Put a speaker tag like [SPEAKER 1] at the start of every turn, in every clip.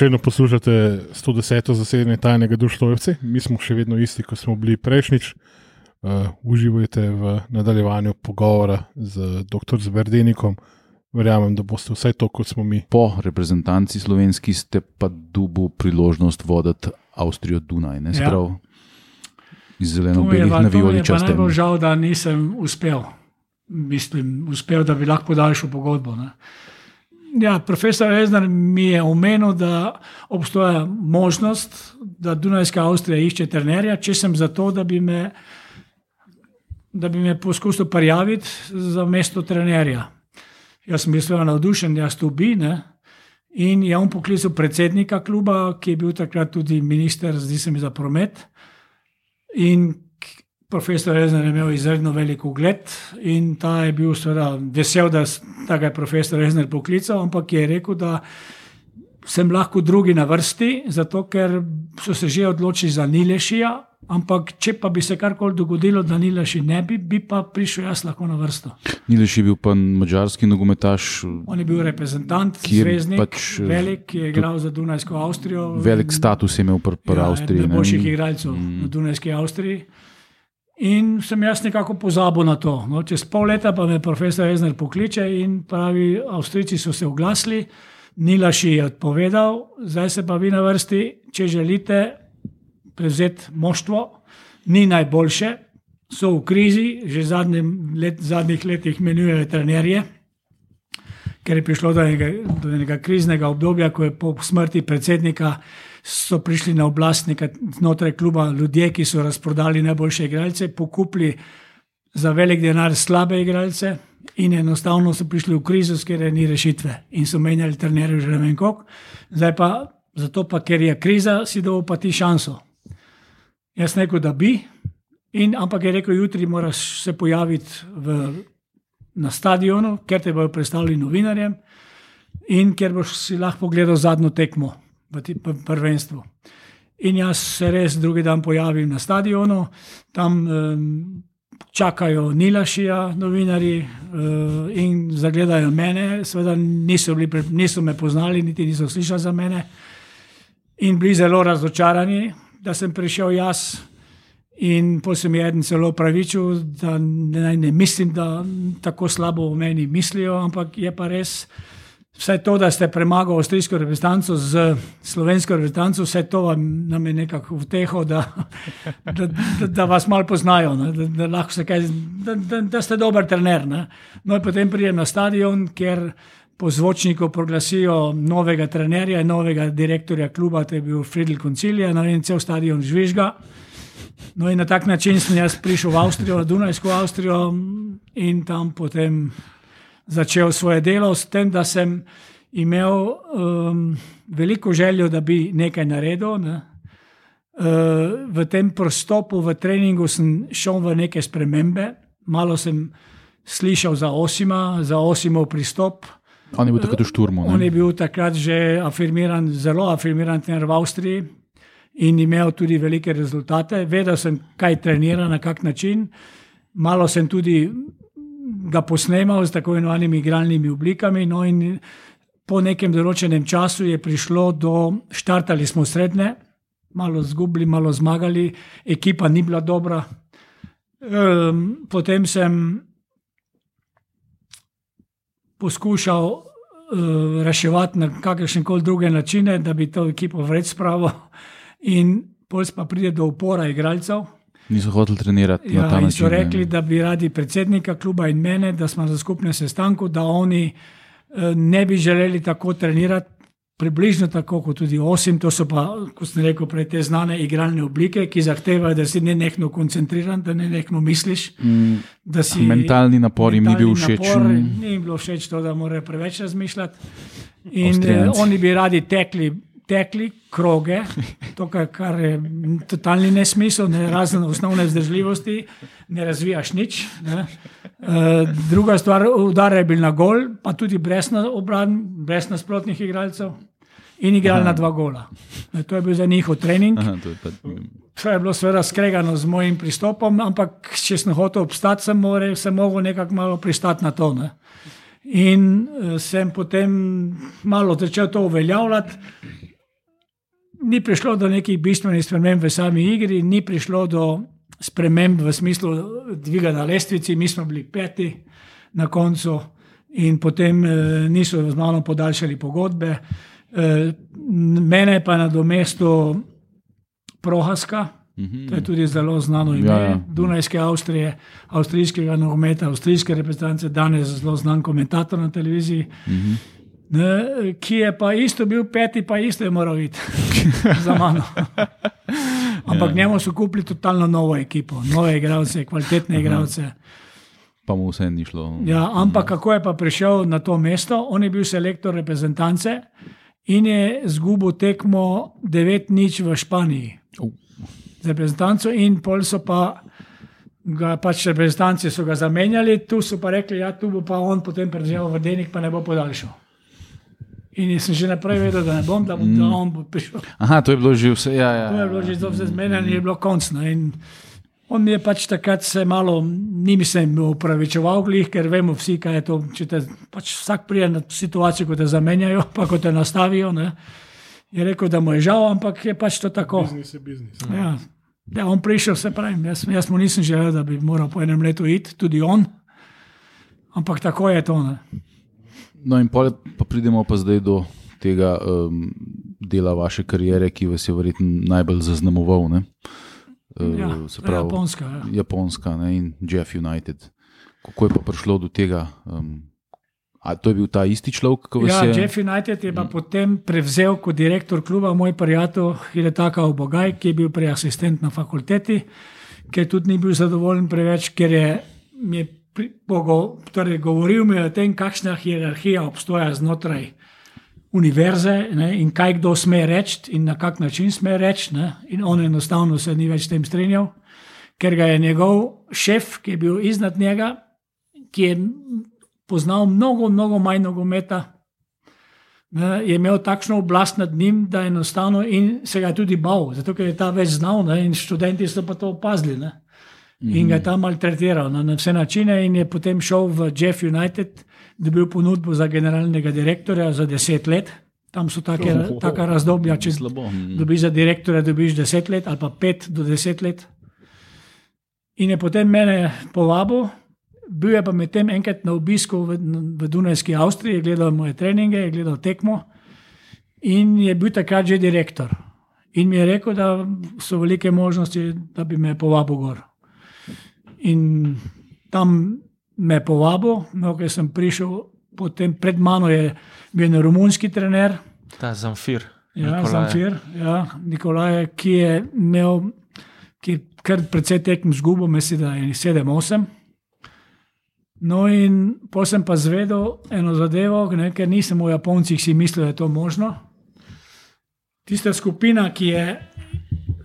[SPEAKER 1] Še vedno poslušate 110. zasedanje tajnega društva. Mi smo še vedno isti, kot smo bili prejšnjič. Uh, uživajte v nadaljevanju pogovora z dr. Zverdenikom. Verjamem, da boste vse to, kot smo mi.
[SPEAKER 2] Po reprezentanci slovenski ste pa dubu priložnost voditi Avstrijo Dunaj. Ne
[SPEAKER 3] Ja.
[SPEAKER 2] sprav iz zeleno-belih navijoliča.
[SPEAKER 3] Najbolj žal, da nisem uspel. Mislim, uspel, da bi lahko podaljšal pogodbo. Ne. Ja, profesor Reznar mi je omenil, da obstaja možnost, da Dunajska Avstrija išče trenerja, če sem za to, da bi me, da bi me poskusil prijaviti za mesto trenerja. Jaz sem bil seveda navdušen, jaz tu bi. Ne? In je on poklical predsednika kluba, ki je bil takrat tudi minister, zdi se mi, za promet. In profesor Reznar je imel izredno velik ugled, in ta je bil seveda vesel, da, da ga je profesor Reznar poklical, ampak je rekel, da sem lahko drugi na vrsti, zato ker so se že odločili za Nilešija. Ampak, če pa bi se karkoli dogodilo, da Nileši ne bi, bi pa prišel jaz lahko na vrsto.
[SPEAKER 2] Nileš je bil pa mačarski nogometaš,
[SPEAKER 3] On je bil reprezentant, zvezdnik,
[SPEAKER 2] pač, eh,
[SPEAKER 3] velik, ki je igral za Dunajsko Avstrijo.
[SPEAKER 2] velik status je imel pri pri
[SPEAKER 3] ja,
[SPEAKER 2] Avstriji.
[SPEAKER 3] Najboljših igralcev mm. v Dunajski Avstriji. In sem jaz nekako pozabil na to. No, čez pol leta pa me profesor Ezner pokliče in pravi, Avstrijci so se oglasili, Nilaši je odpovedal, zdaj se pa vi na vrsti, če želite prevzeti moštvo, ni najboljše, so v krizi, že zadnjem let, zadnjih letih menjujejo trenerje. Ker je prišlo do enega, do enega kriznega obdobja, ko je po smrti predsednika so prišli na oblast znotraj kluba ljudje, ki so razprodali najboljše igralce, pokupili za velik denar slabe igralce in enostavno so prišli v krizo, ker ni rešitve in so menjali trenerje že ne vem koliko. Zdaj pa, zato pa, ker je kriza, si dobil pa ti šanso. Jaz rekel, da bi, in, ampak je rekel, jutri moraš se pojaviti v, na stadionu, ker te bodo predstavili novinarjem in ker boš si lahko pogledal zadnjo tekmo v tem prvenstvu. In jaz se res drugi dan pojavim na stadionu, tam um, čakajo Nilašija, novinari uh, in zagledajo mene. Seveda niso, bili, niso me poznali, niti niso slišali za mene. In bili zelo razočarani, da sem prišel jaz. In potem je eden celo pravičil, da ne, ne mislim, da tako slabo o meni mislijo, ampak je pa res. Vse to, da ste premagali avstrijsko reprezentanco z slovensko reprezentanco, vse to vam nam je nekako vteho, da, da, da, da vas malo poznajo, ne, da, da, lahko se kaj, da, da, da ste dober trener. Ne. No, in potem pridem na stadion, kjer po zvočniku proglasijo novega trenerja novega direktorja kluba, to je bil Friedel Concilija, no in cel stadion žvižga. No, in na tak način sem jaz prišel v Avstrijo, na Dunajsko Avstrijo in tam potem začel svoje delo, s tem, da sem imel um, veliko željo, da bi nekaj naredil. Ne. Uh, v tem prostopu, v treningu sem šel v neke spremembe, malo sem slišal za Osima, za Osimov pristop.
[SPEAKER 2] On je bil takrat v šturmu.
[SPEAKER 3] On
[SPEAKER 2] ne.
[SPEAKER 3] je bil takrat že afirmiran, zelo afirmiran trener v Avstriji in imel tudi velike rezultate. Vedel sem, kaj trenira, na kak način. Malo sem tudi ga posnemal z tako imenovanimi igralnimi oblikami. No in po nekem določenem času je prišlo do, štartali smo srednje, malo zgubili, malo zmagali, ekipa ni bila dobra. Um, potem sem poskušal uh, reševati na kakršne koli druge načine, da bi to ekipo vred spravil. In pol pa pride do upora igralcev.
[SPEAKER 2] Niso hoteli trenirati na
[SPEAKER 3] Ja,
[SPEAKER 2] ta
[SPEAKER 3] in
[SPEAKER 2] način.
[SPEAKER 3] so
[SPEAKER 2] ne.
[SPEAKER 3] rekli, da bi radi predsednika kluba in mene, da smo za skupne sestanku, da oni eh, ne bi želeli tako trenirati. Približno tako kot tudi osim, to so pa, kot sem rekel, prej te znane igralne oblike, ki zahtevajo, da si nenehno koncentriran, da nenehno misliš. Mm, si,
[SPEAKER 2] mentalni napor jim ni bil všeč.
[SPEAKER 3] Napor, ni jim bilo všeč to, da morajo preveč razmišljati. In eh,
[SPEAKER 2] Avstrijanci.
[SPEAKER 3] oni bi radi tekli, tekli kroge, to, kar, je totalni nesmisel, ne, razen osnovne vzdržljivosti, ne razvijaš nič. Ne. Uh, druga stvar, udar je bil na gol, pa tudi brez, na obran, brez nasprotnih igralcev. In igrali na dva gola. Ne, to je bil za njihov trening.
[SPEAKER 2] Aha, to je pa,
[SPEAKER 3] Vse je bilo seveda skregano z mojim pristopom, ampak če sem hotel obstati, sem, more, sem mogel nekako malo pristati na to. Ne. In eh, sem potem malo začel to uveljavljati. Ni prišlo do nekih bistvenih sprememb v sami igri, ni prišlo do sprememb v smislu dviga na lestvici, mi smo bili peti na koncu in potem eh, niso z mano podaljšali pogodbe. Eh, mene pa na domestu Prohaska, to je tudi zelo znano ime,
[SPEAKER 2] Ja, ja.
[SPEAKER 3] Dunajske Avstrije, avstrijskega nogometa, avstrijske reprezentance, danes zelo znan komentator na televiziji. Ne, ki je pa isto bil peti, pa isto je moral iti za mano. Ampak njemu so kupili totalno novo ekipo, nove igralce, kvalitetne igralce.
[SPEAKER 2] Pa mu vse ni šlo.
[SPEAKER 3] Ja, ampak kako je pa prišel na to mesto? On je bil selektor reprezentance in je zgubil tekmo 9-0 v Španiji
[SPEAKER 2] Uh.
[SPEAKER 3] z reprezentanco, in pol so pa. Ga, pač reprezentanci so ga zamenjali, tu so pa rekli, da ja, tu bo pa on potem prevzel vrdenik, pa ne bo podaljšal. In jaz sem že naprej vedel, da ne bom, da, bo, da on bo prišel.
[SPEAKER 2] Aha, to je bilo že vse. Ja, ja.
[SPEAKER 3] To je bilo že zelo zmenjeno in je bilo konc. no, in On mi je pač takrat se malo, ni mi se upravičeval, glih, ker vemo vsi, kaj je to. Te pač vsak prije na situacijo, ko te zamenjajo, pa ko te nastavijo. Ne, je rekel, da mu je žal, ampak je pač to tako.
[SPEAKER 1] Biznis je biznis.
[SPEAKER 3] Ja, ja on prišel, se pravi, jaz, jaz mu nisem želel, da bi moral po enem letu iti, tudi on. Ampak tako je to. Ne.
[SPEAKER 2] No, in pol, pa pridemo pa zdaj do tega um, dela vaše kariere, ki vas je verjetno najbolj zaznamoval. Ne? Uh,
[SPEAKER 3] Ja,
[SPEAKER 2] se pravi,
[SPEAKER 3] Japonska. Ja.
[SPEAKER 2] Japonska ne? in Jeff United. Kako je pa prišlo do tega? Um, a to je bil ta isti človek, vas
[SPEAKER 3] Ja,
[SPEAKER 2] je?
[SPEAKER 3] Jeff United je pa potem prevzel kot direktor kluba moj prijatelj Hidetaka Obogaj, ki je bil prej asistent na fakulteti, ker tudi ni bil zadovoljen preveč, ker je, mi je torej govoril mi je o tem, kakšna hierarhija obstoja znotraj univerze ne, in kaj kdo sme reči in na kak način sme reči. ne, In on enostavno se ni več s tem strinjal, ker ga je njegov šef, ki je bil iznad njega, ki je poznal mnogo, mnogo manj nogometa, ne, je imel takšno oblast nad njim, da je enostavno in se ga je tudi bal, zato ker je ta več znal ne, in študenti so pa to opazili. Ne. In ga je tam maltretiral na, na vse načine, in je potem šel v Jeff United, dobil ponudbo za generalnega direktorja za deset let. Tam so take,
[SPEAKER 2] Oh, oh,
[SPEAKER 3] taka razdobja, če
[SPEAKER 2] Slabo. Mm.
[SPEAKER 3] dobiš za direktorja, dobiš deset let ali pa pet do deset let. In je potem mene povabil, bil je pa medtem enkrat na obisku v, v Dunajski Avstriji, gledal moje treninge, gledal tekmo in je bil takrat že direktor. In mi je rekel, da so velike možnosti, da bi me povabil gor. In tam me je povabil, no, ker sem prišel, potem pred mano je bil en romunski trener,
[SPEAKER 4] Ta Zamfir.
[SPEAKER 3] Ja,
[SPEAKER 4] Nikolaj.
[SPEAKER 3] Zamfir, ja, Nikolaj, ki je imel ki je kar precej tekem zgubo, mislim, da je 7-8. No, in potem sem pa zvedel eno zadevo, ne, ker nisem v Japoncih si mislil, da je to možno. Tista skupina, ki je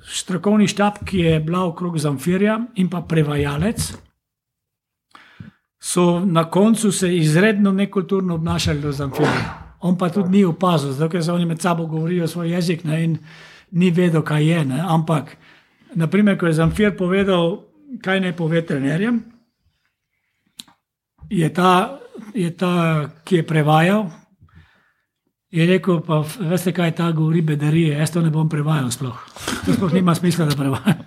[SPEAKER 3] strokovni štab, ki je bila okrog Zamfirja in pa prevajalec, so na koncu se izredno nekulturno obnašali do Zamfirja. On pa tudi ni opazil, zato ker se oni med sabo govorijo svoj jezik ne, in ni vedel, kaj je. Ne. Ampak, naprimer, ko je Zamfir povedal, kaj naj pove trenerjem, je ta, je ta, ki je prevajal, je rekel, pa veste, kaj ta govori bedarije, jaz to ne bom prevajal sploh. To sploh nima smisla, da prevajam.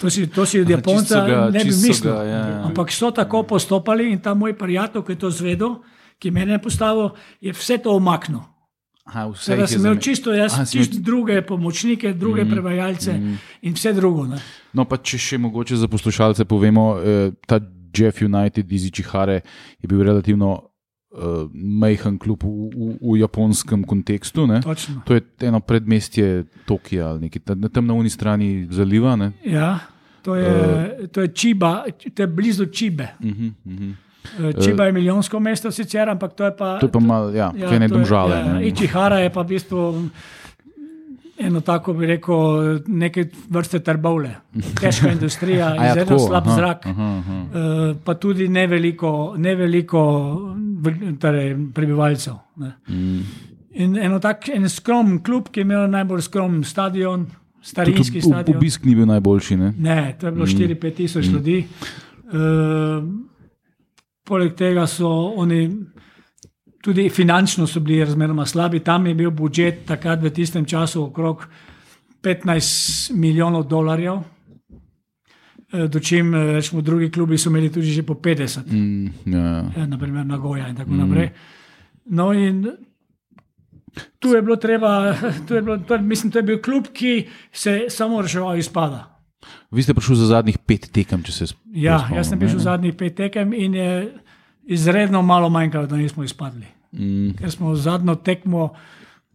[SPEAKER 3] To si, to si od Japonca
[SPEAKER 2] čisto ga-
[SPEAKER 3] ne bi
[SPEAKER 2] čisto
[SPEAKER 3] mislil.
[SPEAKER 2] ga, ja, ja.
[SPEAKER 3] Ampak so tako postopali in ta moj prijatelj, ki je to zvedel, ki je postavil, je vse to omaknil.
[SPEAKER 2] Aha, vse je
[SPEAKER 3] sem imel čisto, jaz,
[SPEAKER 2] Aha, si imel-
[SPEAKER 3] čisto druge pomočnike, druge mm, prevajalce mm. in vse drugo. Ne.
[SPEAKER 2] No, pa če še mogoče za poslušalce povemo, eh, ta Jeff United iz Ičihare je bil relativno uh, majhen klub v, v, v japonskem kontekstu. To je eno predmestje Tokija ali nekaj tam, tam na uni strani zaliva. Ne?
[SPEAKER 3] Ja, to je, uh, to je Čiba, to je blizu Čibe.
[SPEAKER 2] Uh -huh, uh -huh.
[SPEAKER 3] Uh, Čiba je milijonsko mesto sicer, ampak to je pa.
[SPEAKER 2] To je pa malo, ja, ja, kaj ne domžale.
[SPEAKER 3] Ja,
[SPEAKER 2] ne.
[SPEAKER 3] Ičihara je pa v bistvu eno tako, bi rekel, neke vrste trbovle. Težka industrija,
[SPEAKER 2] ja,
[SPEAKER 3] izredno
[SPEAKER 2] tako,
[SPEAKER 3] slab
[SPEAKER 2] aha,
[SPEAKER 3] zrak.
[SPEAKER 2] aha, aha.
[SPEAKER 3] Uh, pa tudi ne veliko, ne veliko torej, prebivalcev. Ne.
[SPEAKER 2] Mm.
[SPEAKER 3] In eno tak, en skromen klub, ki je imel najbolj skromen stadion,
[SPEAKER 2] Tudi
[SPEAKER 3] starinski
[SPEAKER 2] ob-
[SPEAKER 3] stadion.
[SPEAKER 2] Obisk ni bil najboljši. Ne?
[SPEAKER 3] Ne, to je bilo 4-5 tisoč mm. ljudi. Uh, poleg tega so oni, tudi finančno so bili razmeroma slabi. Tam je bil budžet takrat v tistem času okrog 15 milijonov dolarjev. Eh, Dočim, eh, rečemo, drugi klubi so imeli tudi že po 50,
[SPEAKER 2] Mm, ja.
[SPEAKER 3] ja, naprimer Nagoja in tako naprej. No, in tu je bilo treba, tu je bilo, to, mislim, to je bil klub, ki se je samo reševal izpada.
[SPEAKER 2] Vi ste prišli za zadnjih pet tekem, če se sp-
[SPEAKER 3] Ja, jaz sem
[SPEAKER 2] ne?
[SPEAKER 3] v zadnjih pet tekem in je izredno malo manjkalo, da nismo izpadli.
[SPEAKER 2] Mm,
[SPEAKER 3] Ker smo zadnjo tekmo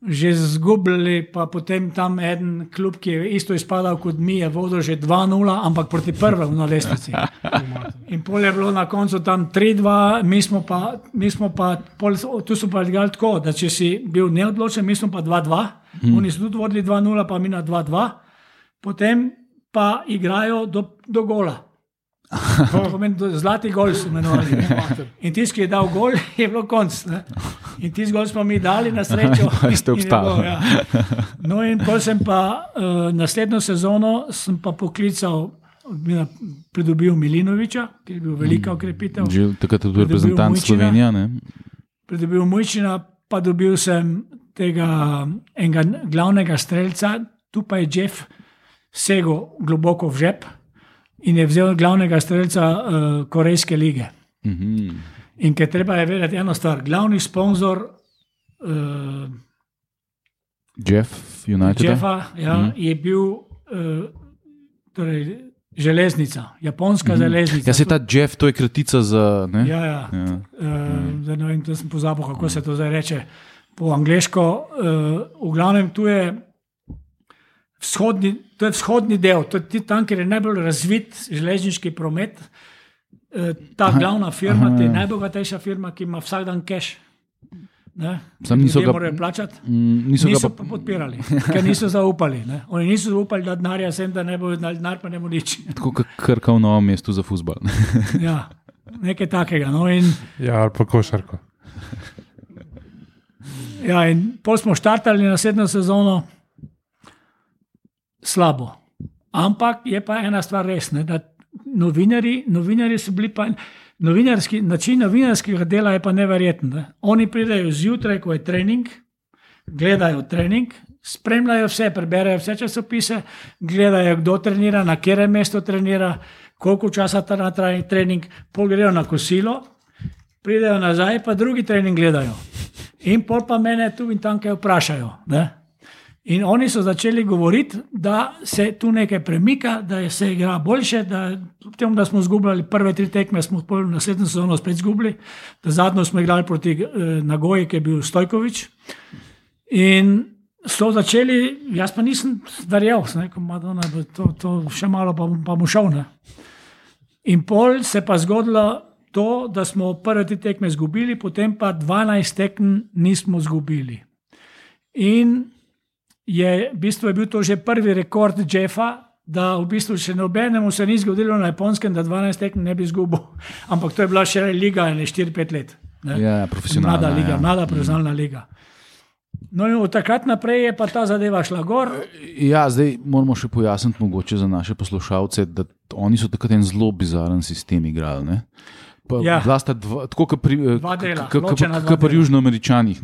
[SPEAKER 3] že izgubili, pa potem tam en klub, ki je isto izpadal kot mi, je vodil že 2-0, ampak proti prvemu na lestvici. In pol je bilo na koncu tam 3-2, mi smo pa, mi smo pa pol, tu so pa igrali tako, da če si bil neodločen, mi smo pa 2-2, hmm. oni so tudi vodili 2-0, pa mi na 2-2, potem pa igrajo do, do gola. Zlati gol so imenovali. In tisti, ki je dal gol, je bilo konc. Ne? In tisti gol smo mi dali na srečo.
[SPEAKER 2] Pa ste obstali.
[SPEAKER 3] ja. No, in potem sem pa uh, naslednjo sezono pa poklical, pridobil Milinoviča, ki je bil velika okrepitev.
[SPEAKER 2] že takrat je
[SPEAKER 3] Pridobil
[SPEAKER 2] reprezentant. Slovenije.
[SPEAKER 3] Pridobil Mujčina, pa dobil sem tega enega glavnega streljca, tu pa je Jeff segel globoko v žep in je vzel glavnega streljca uh, Korejske lige.
[SPEAKER 2] Mhm.
[SPEAKER 3] In ker treba je vedeti eno stvar, glavni sponzor uh,
[SPEAKER 2] Jeff United.
[SPEAKER 3] Jeffa ja, mm. je bil uh, torej, železnica, japonska mm. železnica.
[SPEAKER 2] Ja, se ta Jeff, to je kratica za. Ne?
[SPEAKER 3] Ja, ja.
[SPEAKER 2] Ja.
[SPEAKER 3] Uh, zdaj ne vem, sem pozabil, kako se to zdaj reče po angliško. Uh, v glavnem, tu je vzhodni, to je vzhodni del, to je ti tam, kjer je najbolj razvit železniški promet. Uh, ta aha, glavna firma,
[SPEAKER 2] aha.
[SPEAKER 3] ta najbogatejša firma, ki ima vsak dan cash. Ne?
[SPEAKER 2] Samo niso ga-
[SPEAKER 3] morajo plačati.
[SPEAKER 2] Niso,
[SPEAKER 3] Niso
[SPEAKER 2] ga
[SPEAKER 3] pa
[SPEAKER 2] pa.
[SPEAKER 3] podpirali, ker niso zaupali. Ne? Oni niso zaupali, da denarja sem, da ne bo dali denar, pa ne bo nič.
[SPEAKER 2] Tako kot krka v novem mestu za futbol.
[SPEAKER 3] Ja, nekaj takega. No? In,
[SPEAKER 1] Ja, ali pa košarko.
[SPEAKER 3] Ja, in pol smo štartali naslednjo sezono slabo. Ampak je pa ena stvar res, ne, da novinari, novinari so bili pa. Novinarski, način novinarskega dela je pa neverjeten. Ne. Oni pridejo zjutraj, ko je trening, gledajo trening, spremljajo vse, preberejo vse časopise, gledajo, kdo trenira, na katerem mestu trenira, koliko časa ta traja trening, pol grejo na kosilo, pridejo nazaj, pa drugi trening gledajo. In pol pa mene tu in tam kaj vprašajo. Ne? In oni so začeli govoriti, da se tu nekaj premika, da se igra boljše, da temu, da smo izgubljali prve tri tekme, smo pol naslednjo sezono spet izgubili, zadnjo smo igrali proti eh, Nagoji, ki je bil Stojkovič. In so začeli, jaz pa nisem verjel, da to, to še malo pa, pa mu šel. Ne? In pol se pa zgodilo to, da smo prve tri tekme izgubili, potem pa 12 tekem nismo izgubili. In je, v bistvu je bil to že prvi rekord Jeffa, da v bistvu še nobenemu se ni zgodilo na japonskem, da 12 tekem ne bi izgubil. Ampak to je bila še liga, ne 4-5 let. Ne?
[SPEAKER 2] Ja, profesionalna.
[SPEAKER 3] Mlada liga,
[SPEAKER 2] ja.
[SPEAKER 3] mlada profesionalna liga. No, in od takrat naprej je pa ta zadeva šla gor.
[SPEAKER 2] Ja, zdaj moramo še pojasniti, mogoče za naše poslušalce, da oni so takrat en zelo bizaren sistem igrali. Ne? Pa,
[SPEAKER 3] Ja.
[SPEAKER 2] dva, tako kot pri, eh,
[SPEAKER 3] Dva dela,
[SPEAKER 2] k- k-
[SPEAKER 3] ločena
[SPEAKER 2] k-
[SPEAKER 3] dva
[SPEAKER 2] k pri
[SPEAKER 3] dela.
[SPEAKER 2] južnoameričanih,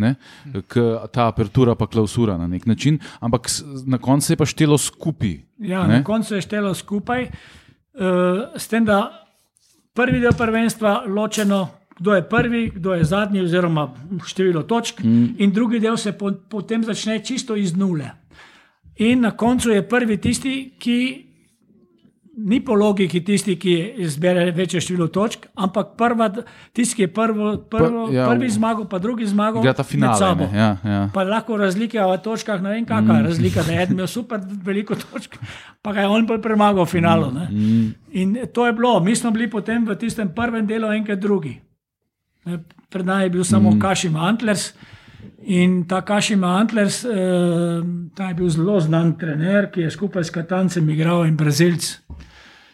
[SPEAKER 2] k ta apertura pa klausura na nek način, ampak na koncu je pa štelo skupaj.
[SPEAKER 3] Ja,
[SPEAKER 2] ne?
[SPEAKER 3] na koncu je štelo skupaj, uh, s tem, da prvi del prvenstva ločeno, kdo je prvi, kdo je zadnji, oziroma število točk, mm. in drugi del se po, potem začne čisto iz nule. In na koncu je prvi tisti, ki ni po logiki tisti, ki zbere večje število točk, ampak prva, tisti, ki je prvo, prvo,
[SPEAKER 2] ja,
[SPEAKER 3] prvi zmagal, pa drugi zmagal.
[SPEAKER 2] Igra ta finale. ne, Ja, ja.
[SPEAKER 3] Pa lahko razlike v točkah, ne vem, kakšna je razlika, da je eden imel super veliko točk, pa ga je on bolj premagal v finalu. Mm. In to je bilo, mi smo bili potem v tistem prvem delu enkrat drugi. Ne, Pred nami je bil samo mm. Kašima Antlers. In ta Kašima Antlers, eh, ta je bil zelo znan trener, ki je skupaj s Katancem igral in Brazilc.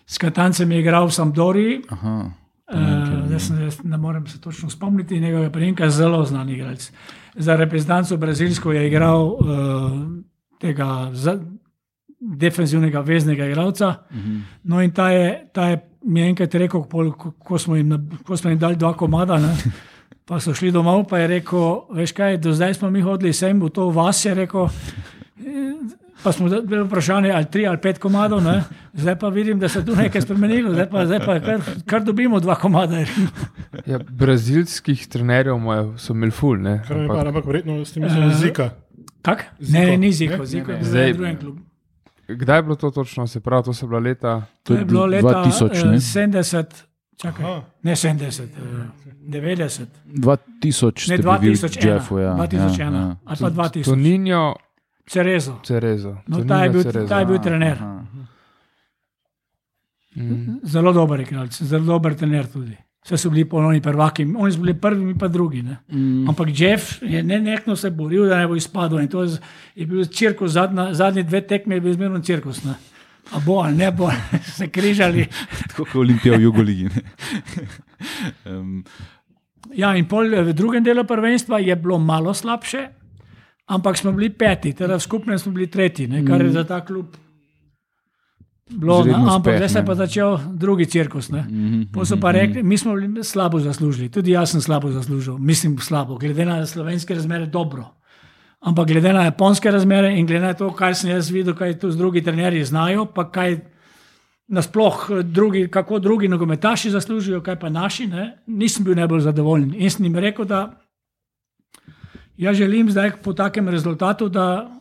[SPEAKER 3] S Katancem je igral v Sampdoriji,
[SPEAKER 2] Aha.
[SPEAKER 3] Uh, jaz, sem- jaz ne morem se točno spomniti njegovega priimka, zelo znan igralec. Za reprezentanco Brazilsko je igral uh, tega za, defensivnega veznega igralca. Uh -huh. No, in ta je, ta je mi je enkrat rekel, ko, ko, smo jim, ko smo jim dali dva komada, ne, Pa so šli domov, pa je rekel, veš kaj, do zdaj smo mi hodili sem v to vas, je rekel. Pa smo bili vprašani, ali tri ali pet komadov, ne? zdaj pa vidim, da se tu nekaj spremenilo, zdaj pa, zdaj pa kar, kar dobimo dva komada.
[SPEAKER 4] Ja, brazilskih trenerjev so imeli ful, ne?
[SPEAKER 1] Ampak, ampak verjetno s tem mislim zika.
[SPEAKER 3] Kak? Ne, ne, ni ziko, ziko je
[SPEAKER 4] Zdaj-
[SPEAKER 3] zdaj drugen klub.
[SPEAKER 4] Kdaj je bilo to točno? Se pravi, to so bila leta.
[SPEAKER 3] To je bilo leta
[SPEAKER 2] 2000, ne?
[SPEAKER 3] eh, 70, čakaj,
[SPEAKER 1] Aha.
[SPEAKER 3] ne 70, eh, 90,
[SPEAKER 2] 2000
[SPEAKER 3] ne
[SPEAKER 2] ste bili v
[SPEAKER 3] 2001,
[SPEAKER 2] Jeffu, ja.
[SPEAKER 3] 2001
[SPEAKER 2] ja, ja.
[SPEAKER 3] ali pa 2000.
[SPEAKER 4] Toninjo
[SPEAKER 3] Cerezo.
[SPEAKER 4] Cerezo.
[SPEAKER 3] No, ta je bil,
[SPEAKER 4] Cerezo.
[SPEAKER 3] ta je bil trener.
[SPEAKER 2] Aha.
[SPEAKER 4] Mm.
[SPEAKER 3] Zelo dober igralec, zelo dober trener tudi. Vse so bili ponovni prvaki, oni so bili prvi, mi pa drugi. Ne?
[SPEAKER 2] Mm.
[SPEAKER 3] Ampak Jeff je nenehno se boril, da ne bo izpadel. In to je, je bil cirkus, zadnja, zadnji dve tekme je bil zmerno cirkus. Ne? A bo ali ne bo, se križali.
[SPEAKER 2] Tako kot Olimpija v Jugoligi. um,
[SPEAKER 3] Ja, in pol v drugem delu prvenstva je bilo malo slabše, ampak smo bili peti, teda v skupnem smo bili tretji, ne, kar je za ta klub. Bilo, ne, ampak zdaj se je pa začel drugi cirkus. Ne.
[SPEAKER 2] mhm,
[SPEAKER 3] Pa so pa rekli, mi smo bili slabo zaslužili, tudi jaz sem slabo zaslužil, mislim slabo, glede na slovenske razmere dobro. Ampak glede na japonske razmere in glede na to, kar sem jaz videl, kaj tu drugi trenerji znajo, pa kaj nasploh eh, drugi, kako drugi nogometaši zaslužijo, kaj pa naši, ne, nisem bil najbolj zadovoljen. In sem jim rekel, da jaz želim zdaj po takem rezultatu, da,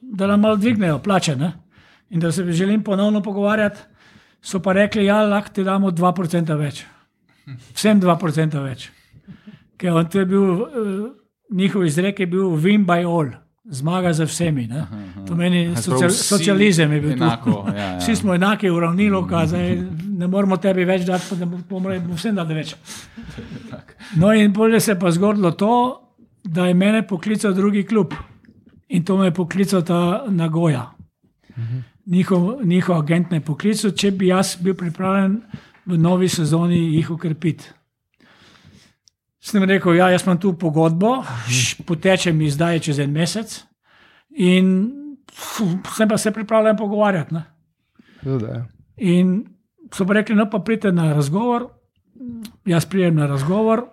[SPEAKER 3] da nam malo dvignejo plače ne, in da se želim ponovno pogovarjati. So pa rekli, da ja, lahko ti damo 2% več. Vsem 2% več. Ker on, to je bil, uh, njihov izrek je bil win by all, zmaga za vsemi. Ne? To meni
[SPEAKER 2] Aha,
[SPEAKER 3] social,
[SPEAKER 2] prav vsi
[SPEAKER 3] socializem je bil
[SPEAKER 2] enako, ja, ja.
[SPEAKER 3] Vsi smo enaki, uravnilo, zdaj ne moramo tebi več dati, pa da rekli, vsem dati več. No, in bolje se je pa zgodilo to, da je mene poklical drugi klub in to me je poklical ta Nagoja. Njihov, njihov agent me je poklical, če bi jaz bil pripravljen v novi sezoni jih ukrepiti. Sem rekel, ja, jaz imam tu pogodbo, poteče mi zdaj čez en mesec in sem pa se pripravljen pogovarjati.
[SPEAKER 4] Ja.
[SPEAKER 3] In so pa rekli, no pa pridite na razgovor, jaz pridem na razgovor.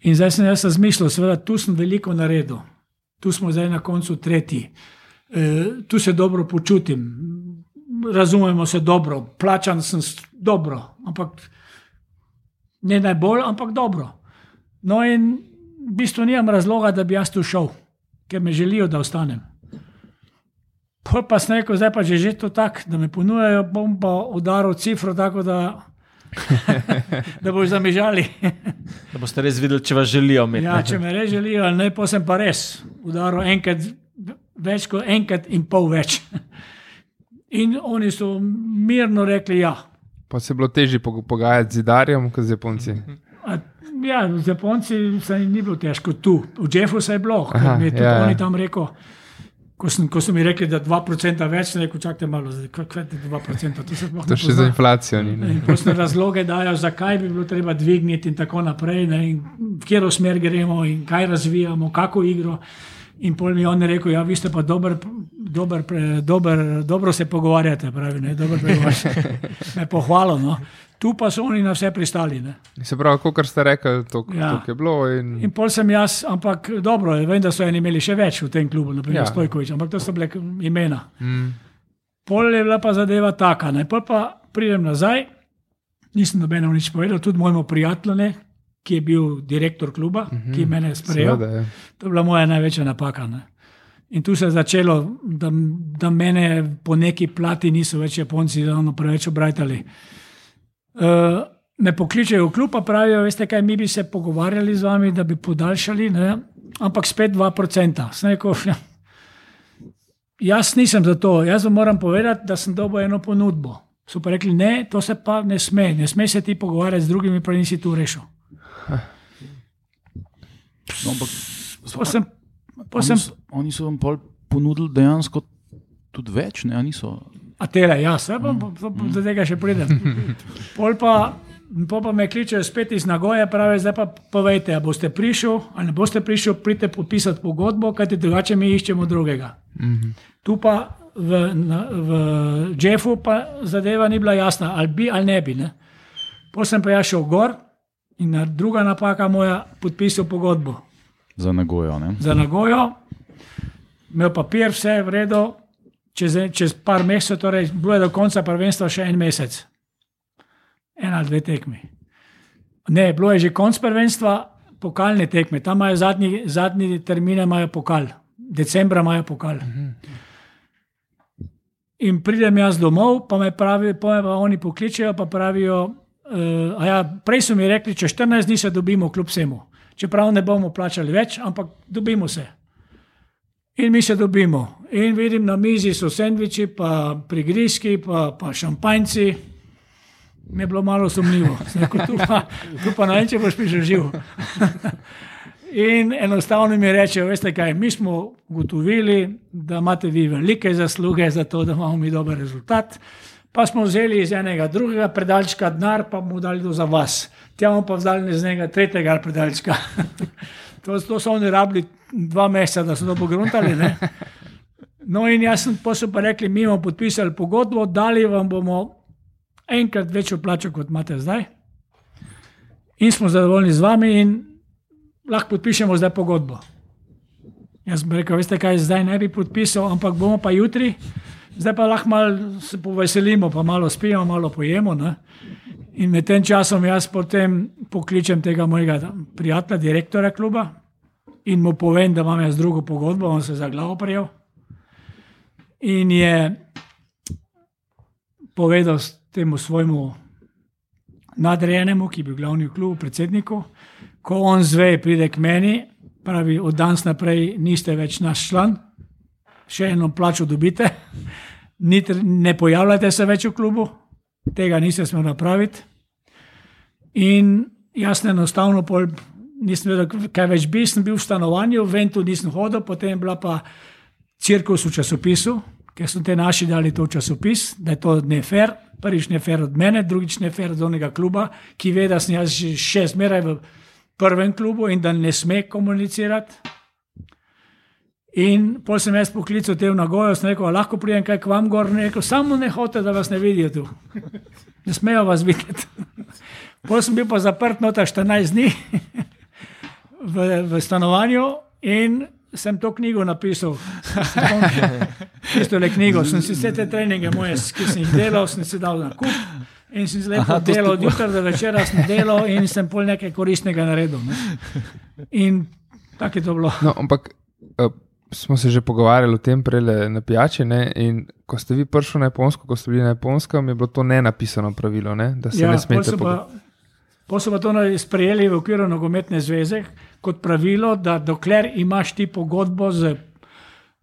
[SPEAKER 3] In zdaj sem jaz razmišljal, seveda, tu sem veliko naredil, tu smo zdaj na koncu tretji, e, tu se dobro počutim, razumemo se dobro, plačan sem dobro, ampak ne najbolj, ampak dobro. No, in v bistvu nimam razloga, da bi jaz tu šel, ker me želijo, da ostanem. Pol pa sem rekel, zdaj pa že, že to tako, da me ponujajo, bom pa udaril cifro tako, da, da boš zamižali.
[SPEAKER 5] Da boste res videli, če vas želijo imeti.
[SPEAKER 3] Ja, če me res želijo, ne, pa sem pa res udaril enkrat, več kot enkrat in pol več. In oni so mirno rekli, ja.
[SPEAKER 4] Pa se je bilo težje pog- pogajati z zidarjem, kot z Japonci.
[SPEAKER 3] A, ja, z Japonci se ni bilo težko, tu, v Jeffu se je bilo,
[SPEAKER 4] Aha,
[SPEAKER 3] mi je tudi
[SPEAKER 4] ja, ja.
[SPEAKER 3] oni tam rekel. Ko, sem, ko so mi rekli, da 2% več, sem rekel, čakajte malo, kaj je 2%, to se
[SPEAKER 4] To še za
[SPEAKER 3] pozna.
[SPEAKER 4] inflacijo ni. ne.
[SPEAKER 3] In posne razloge dajo, zakaj bi bilo treba dvigniti in tako naprej, ne, in v katero smer gremo in kaj razvijamo, kako igro. In pol mi je on rekel, ja, vi ste pa dober, dober, pre- dober, dobro se pogovarjate, pravi, ne, dobro pregovarjate. Me pohvalo, no. Tu pa so oni na vse pristali, ne.
[SPEAKER 4] Se pravi, kot ste rekli, to
[SPEAKER 3] Ja.
[SPEAKER 4] je bilo. In,
[SPEAKER 3] In pol sem jaz, ampak dobro, vem, da so eni imeli še več v tem klubu, naprimer
[SPEAKER 4] Ja.
[SPEAKER 3] Stojkovič, ampak to so bile imena.
[SPEAKER 4] mm,
[SPEAKER 3] Pol je bila pa zadeva taka, ne. pol pa pridem nazaj, nisem nobenemu nič povedal, tudi mojemu prijatelju, ne, ki je bil direktor kluba, uh -huh, ki je mene sprejel.
[SPEAKER 4] seveda, ja.
[SPEAKER 3] To je bila moja največja napaka. Ne. In tu se je začelo, da, da mene po neki plati niso več Japonci ravno preveč obrajtali. Uh, me pokličejo v klub, pa pravijo, veste kaj, mi bi se pogovarjali z vami, da bi podaljšali, ne, ampak spet 2%. Sem rekel, ja, jaz nisem za to, jaz vam moram povedati, da sem dobil eno ponudbo. So pa rekli, ne, to se pa ne sme, ne sme se ti pogovarjati z drugimi, pa nisi tu rešil.
[SPEAKER 2] No, ampak,
[SPEAKER 3] Pa sem,
[SPEAKER 2] oni,
[SPEAKER 3] sem
[SPEAKER 2] so, oni so vam pol ponudili dejansko tudi več, ne, a niso.
[SPEAKER 3] A tele, ja, se bom, mm. do tega še pridem. Pol pa, pol pa me kličejo spet iz Nagoje, pravi, zdaj pa povejte, a boste prišli ali ne boste prišli, pridite podpisati pogodbo, kajti drugače mi iščemo drugega. Mm -hmm. Tu pa v, na, v Jeffu pa zadeva ni bila jasna, ali bi ali ne bi. Ne. Potem sem pa jaz šel gor In druga napaka moja, podpisal pogodbo
[SPEAKER 2] Za nagojo. Ne?
[SPEAKER 3] za nagojo, imel papir, vse je v redu, čez, čez par mesecev, torej bilo je do konca prvenstva še en mesec, ena ali dve tekmi. Ne, bilo je že konc prvenstva, pokalne tekme, tam imajo zadnji, zadnji termine, imajo pokal, decembra imajo pokal. In pridem jaz domov, pa me, pravi, pa me pa oni pokličejo, pa pravijo, uh, ja, prej so mi rekli, če 14 dni se dobimo, kljub vsemu. Čeprav ne bomo plačali več, ampak dobimo se. In mi se dobimo. In vidim na mizi so sendviči, pa prigrizki, pa, pa šampanjci. Mi je bilo malo sumljivo, Sem rekel, tu pa, pa naj če boš prišel živ. In enostavno mi rečejo, veste kaj, mi smo ugotovili, da imate vi velike zasluge za to, da imamo mi dober rezultat. Pa smo vzeli iz enega drugega predalčka denar, pa mu dali to za vas. Bomo pa vzeli iz enega tretjega predalčka. to, to so oni rabili dva meseca, da so to pogruntali. Ne? No, in jaz sem pa so pa rekli, mi bomo podpisali pogodbo, dali vam bomo enkrat večjo plačo, kot imate zdaj. In smo zadovoljni z vami, in lahko podpišemo zdaj pogodbo. Jaz bi rekel, veste kaj, zdaj ne bi podpisal, ampak bomo pa jutri, zdaj pa lahko malo se poveselimo, pa malo spijemo, malo pojemo. Ne? In med tem časom jaz potem pokličem tega mojega prijatelja, direktorja kluba in mu povem, da imam jaz drugo pogodbo, on se za glavo prijel. In je povedal temu svojemu nadrejenemu, ki je bil glavni v klubu, predsedniku, ko on zve, pride k meni, pravi, od danes naprej niste več naš član, še eno plačo dobite, ne pojavljate se več v klubu, tega niste smeli napraviti. In jaz enostavno pol nisem vedel, kaj več bi, sem bil v stanovanju, ven tu nisem hodil, potem je bila pa cirkus v časopisu, ker so te naši dali to v časopis, da je to ne fair, prvič ne fair od mene, drugič ne fair od onega kluba, ki ve, da sem jaz še zmeraj v prvem klubu in da ne sme komunicirati. In pol sem jaz poklical te v nagojo, sem rekel, "A lahko pridem kaj k vam gor, rekel, samo ne hote, da vas ne vidijo tu. Ne smejo vas videti. Pol sem bil pa zaprt nota 14 dni v, v stanovanju in sem to knjigo napisal. Isto le knjigo, sem si vse te treninge moje, ki sem jih delal, sem si dal na kup. In sem lepo
[SPEAKER 2] to ste
[SPEAKER 3] delal, od jutra do večera sem delal in sem pol nekaj koristnega naredil. Ne. In tako je to bilo.
[SPEAKER 4] No, ampak uh, smo se že pogovarjali o tem prej na pijači. Ne? In ko ste vi prišli na Japonsko, ko ste bili na Japonskem, je bilo to ne napisano pravilo, ne? da se ja, ne smete pogovarjati.
[SPEAKER 3] pa, so pa to sprejeli v okviru nogometne zveze kot pravilo, da dokler imaš ti pogodbo z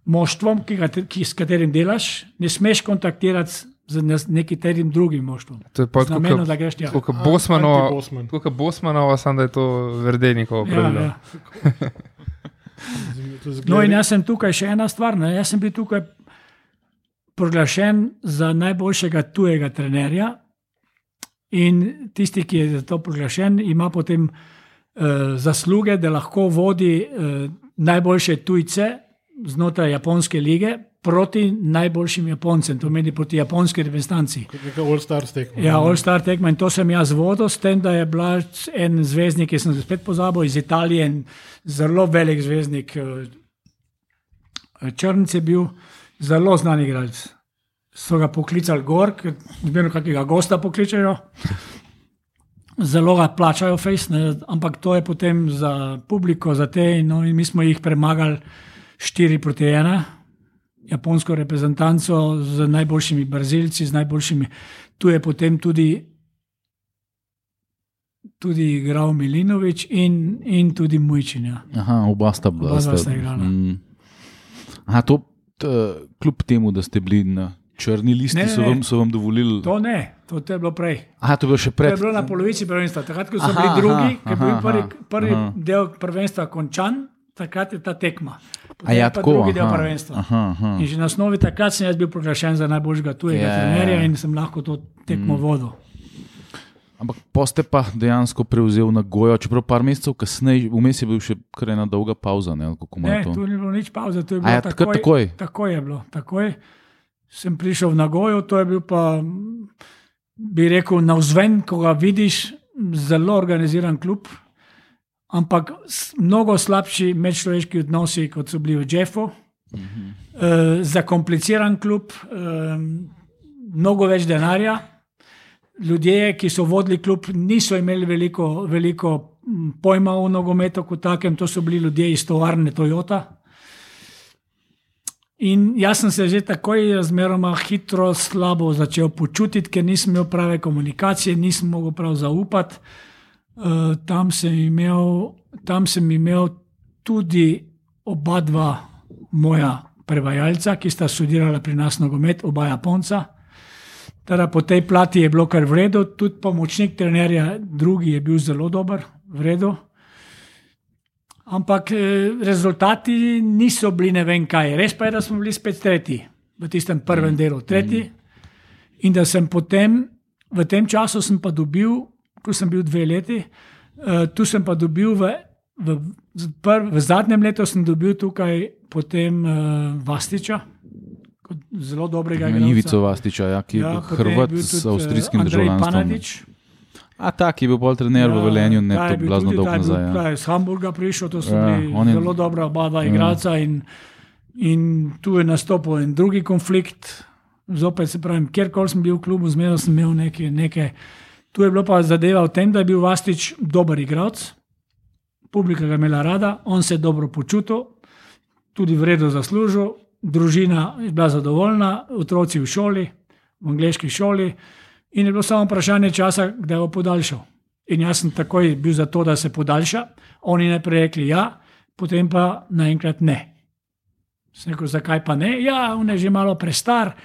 [SPEAKER 3] moštvom, ki ga, ki, s katerim delaš, ne smeš kontaktirati z ne- nekim drugim moštvom.
[SPEAKER 4] To je pa
[SPEAKER 3] Z namenom, da greš tja.
[SPEAKER 4] kot Bosmanova, tako kot Bosmanova, samo da je to Verdenikovo
[SPEAKER 3] Ja,
[SPEAKER 4] pravilo.
[SPEAKER 3] ja. No, in jaz sem tukaj še ena stvar. Ne? Jaz sem bil tukaj proglašen za najboljšega tujega trenerja. In tisti, ki je za to proglašen, ima potem uh, zasluge, da lahko vodi uh, najboljše tujce znotraj japonske lige proti najboljšim Japoncem, to pomeni proti japonski reprezentanci.
[SPEAKER 1] Neka All Stars tekma.
[SPEAKER 3] Ja, All Star tekma in to sem jaz vodil, s tem, da je bila en zvezdnik, ki sem ga spet pozabil, iz Italije, zelo velik zvezdnik, eh, Črnc je bil, zelo znan igralec. So ga poklicali gor, zmerno kakega gosta pokličajo. Zelo ga plačajo, fejs, ne, ampak to je potem za publiko, za te. No, in mi smo jih premagali 4 proti 1, japonsko reprezentanco z najboljšimi Brazilci, z najboljšimi. Tu je potem tudi, tudi igral Milinovič in, in tudi Mujčinja.
[SPEAKER 2] Aha, oba sta bila.
[SPEAKER 3] Oba dva sta igrala.
[SPEAKER 2] Mm. Aha, to, t, kljub temu, da ste bili na črni listi,
[SPEAKER 3] Ne, ne,
[SPEAKER 2] so, vam, so vam dovolili.
[SPEAKER 3] To ne, to, to je bilo prej.
[SPEAKER 2] Aha, to je bilo še
[SPEAKER 3] To
[SPEAKER 2] pred.
[SPEAKER 3] je bilo na polovici prvenstva. Takrat, ko so
[SPEAKER 2] Aha,
[SPEAKER 3] bili drugi,
[SPEAKER 2] aha,
[SPEAKER 3] ko je bil prvi, prvi
[SPEAKER 2] aha.
[SPEAKER 3] del prvenstva končan, takrat je ta tekma. Potem
[SPEAKER 2] ja, tako.
[SPEAKER 3] drugi del
[SPEAKER 2] aha,
[SPEAKER 3] prvenstva.
[SPEAKER 2] Aha, aha.
[SPEAKER 3] In že na osnovi takrat sem jaz bil proglašen za najboljšega tujega
[SPEAKER 2] Ja, ja, ja.
[SPEAKER 3] trenerja in sem lahko to tekmo
[SPEAKER 2] Mm.
[SPEAKER 3] vodil.
[SPEAKER 2] Ampak poste pa dejansko prevzel na gojo, čeprav par mesecev kasneje, vmes je bil še kar ena dolga pauza. Ne,
[SPEAKER 3] Ne,
[SPEAKER 2] to?
[SPEAKER 3] tu ni bilo nič pauze, to je bilo
[SPEAKER 2] ja, takrat takoj.
[SPEAKER 3] Takoj je bilo, takoj. Sem prišel v Nagojo, to je bil pa, bi rekel, navzven, ko ga vidiš, zelo organiziran klub, ampak mnogo slabši medčloveški odnosi, kot so bili v Jeffu.
[SPEAKER 2] Mhm.
[SPEAKER 3] Uh, zakompliciran klub, um, mnogo več denarja. Ljudje, ki so vodili klub, niso imeli veliko, veliko pojma o nogometu kot takem, to so bili ljudje iz tovarne Toyota. In jaz sem se že takoj razmeroma hitro slabo začel počutiti, ker nisem imel prave komunikacije, nisem mogel prav zaupati. Uh, tam, sem imel, tam sem imel tudi oba dva moja prevajalca, ki sta študirala pri nas nogomet, oba Japonca. Teda po tej plati je bilo kar v redu, tudi pomočnik trenerja, drugi je bil zelo dober, v redu. Ampak eh, rezultati niso bili ne vem kaj. Res pa je, da smo bili spet tretji v tistem prvem delu, tretji. In da sem potem, v tem času sem pa dobil, ko sem bil dve leti, uh, tu sem pa dobil v, v, prv, v zadnjem letu sem dobil tukaj potem uh, Vastiča, zelo dobrega igralca.
[SPEAKER 2] Ivico Vastiča, ja, ki je
[SPEAKER 3] Ja,
[SPEAKER 2] ja,
[SPEAKER 3] potem je
[SPEAKER 2] Hrvat
[SPEAKER 3] bil
[SPEAKER 2] s
[SPEAKER 3] eh,
[SPEAKER 2] avstrijskim državljanstvom.
[SPEAKER 3] Panadič.
[SPEAKER 2] A tak, je bil pol trener v Velenju, ne tako blazno dolgo nazaj. Ja.
[SPEAKER 3] Iz Hamburga prišel, to so
[SPEAKER 2] Ja,
[SPEAKER 3] bili
[SPEAKER 2] je-
[SPEAKER 3] zelo dobra oba dva igralca. In, in tu je nastopil en drugi konflikt. Zopet se pravim, kjerkoli sem bil v klubu, zmeraj sem imel neke, neke. Tu je bilo pa zadeva v tem, da je bil Vastič dober igralec, publika ga je imela rada, on se je dobro počutil, tudi vredno zaslužil, družina je bila zadovoljna, otroci v šoli, v angliški šoli, in je bilo samo vprašanje časa, kdaj bo podaljšal. In jaz sem takoj bil za to, da se podaljša, oni najprej rekli ja, potem pa naenkrat ne. Sem rekel, zakaj pa ne? Ja, on je že malo prestar,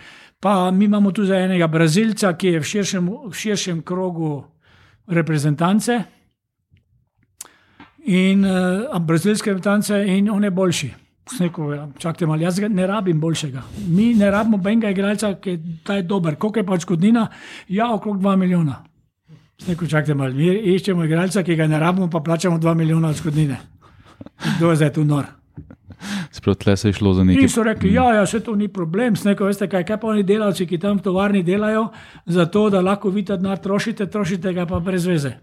[SPEAKER 3] pa mi imamo tu za enega Brazilca, ki je v širšem, v širšem krogu reprezentance. In uh, brazilske reprezentance, in on je boljši. Rekel, ja, čakajte malo, jaz ne rabim boljšega. Mi ne rabimo benga igralca, ki je, dober. Koliko je pa odškodnina? Ja, okrog 2 milijona. Rekel, čakajte malo, mi iščemo igralca, ki ga ne rabimo, pa plačamo 2 milijona odškodnine. Kdo je zdaj tu nor?
[SPEAKER 2] Sprav tle se je šlo za nekaj.
[SPEAKER 3] In so rekli, ja, ja, vse to ni problem. Rekel, veste kaj, kaj pa oni delavci, ki tam v tovarni delajo, zato da lahko vi ta denar trošite, trošite ga pa brez veze.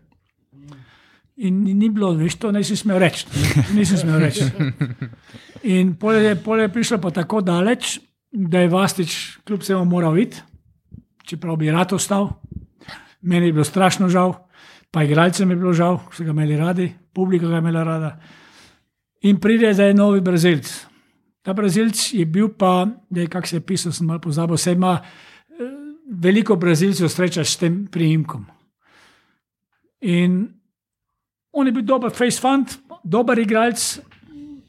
[SPEAKER 3] In ni- ni bilo, veš, to nisem smel reči. Nisem smel reči. In pol je, pol je prišlo pa tako daleč, da je Vastič kljub vsemu moral iti, čeprav bi rad ostal. Meni je bilo strašno žal, pa igralcem je bilo žal, so ga imeli radi, publika ga je imela rada. In pride zdaj novi Brazilc. Ta Brazilc je bil pa, da je kako se je pisal, sem malo pozabil, se ima eh, veliko Brazilcev sreča s tem priimkom. In on je bil dober face fund, dober igralec,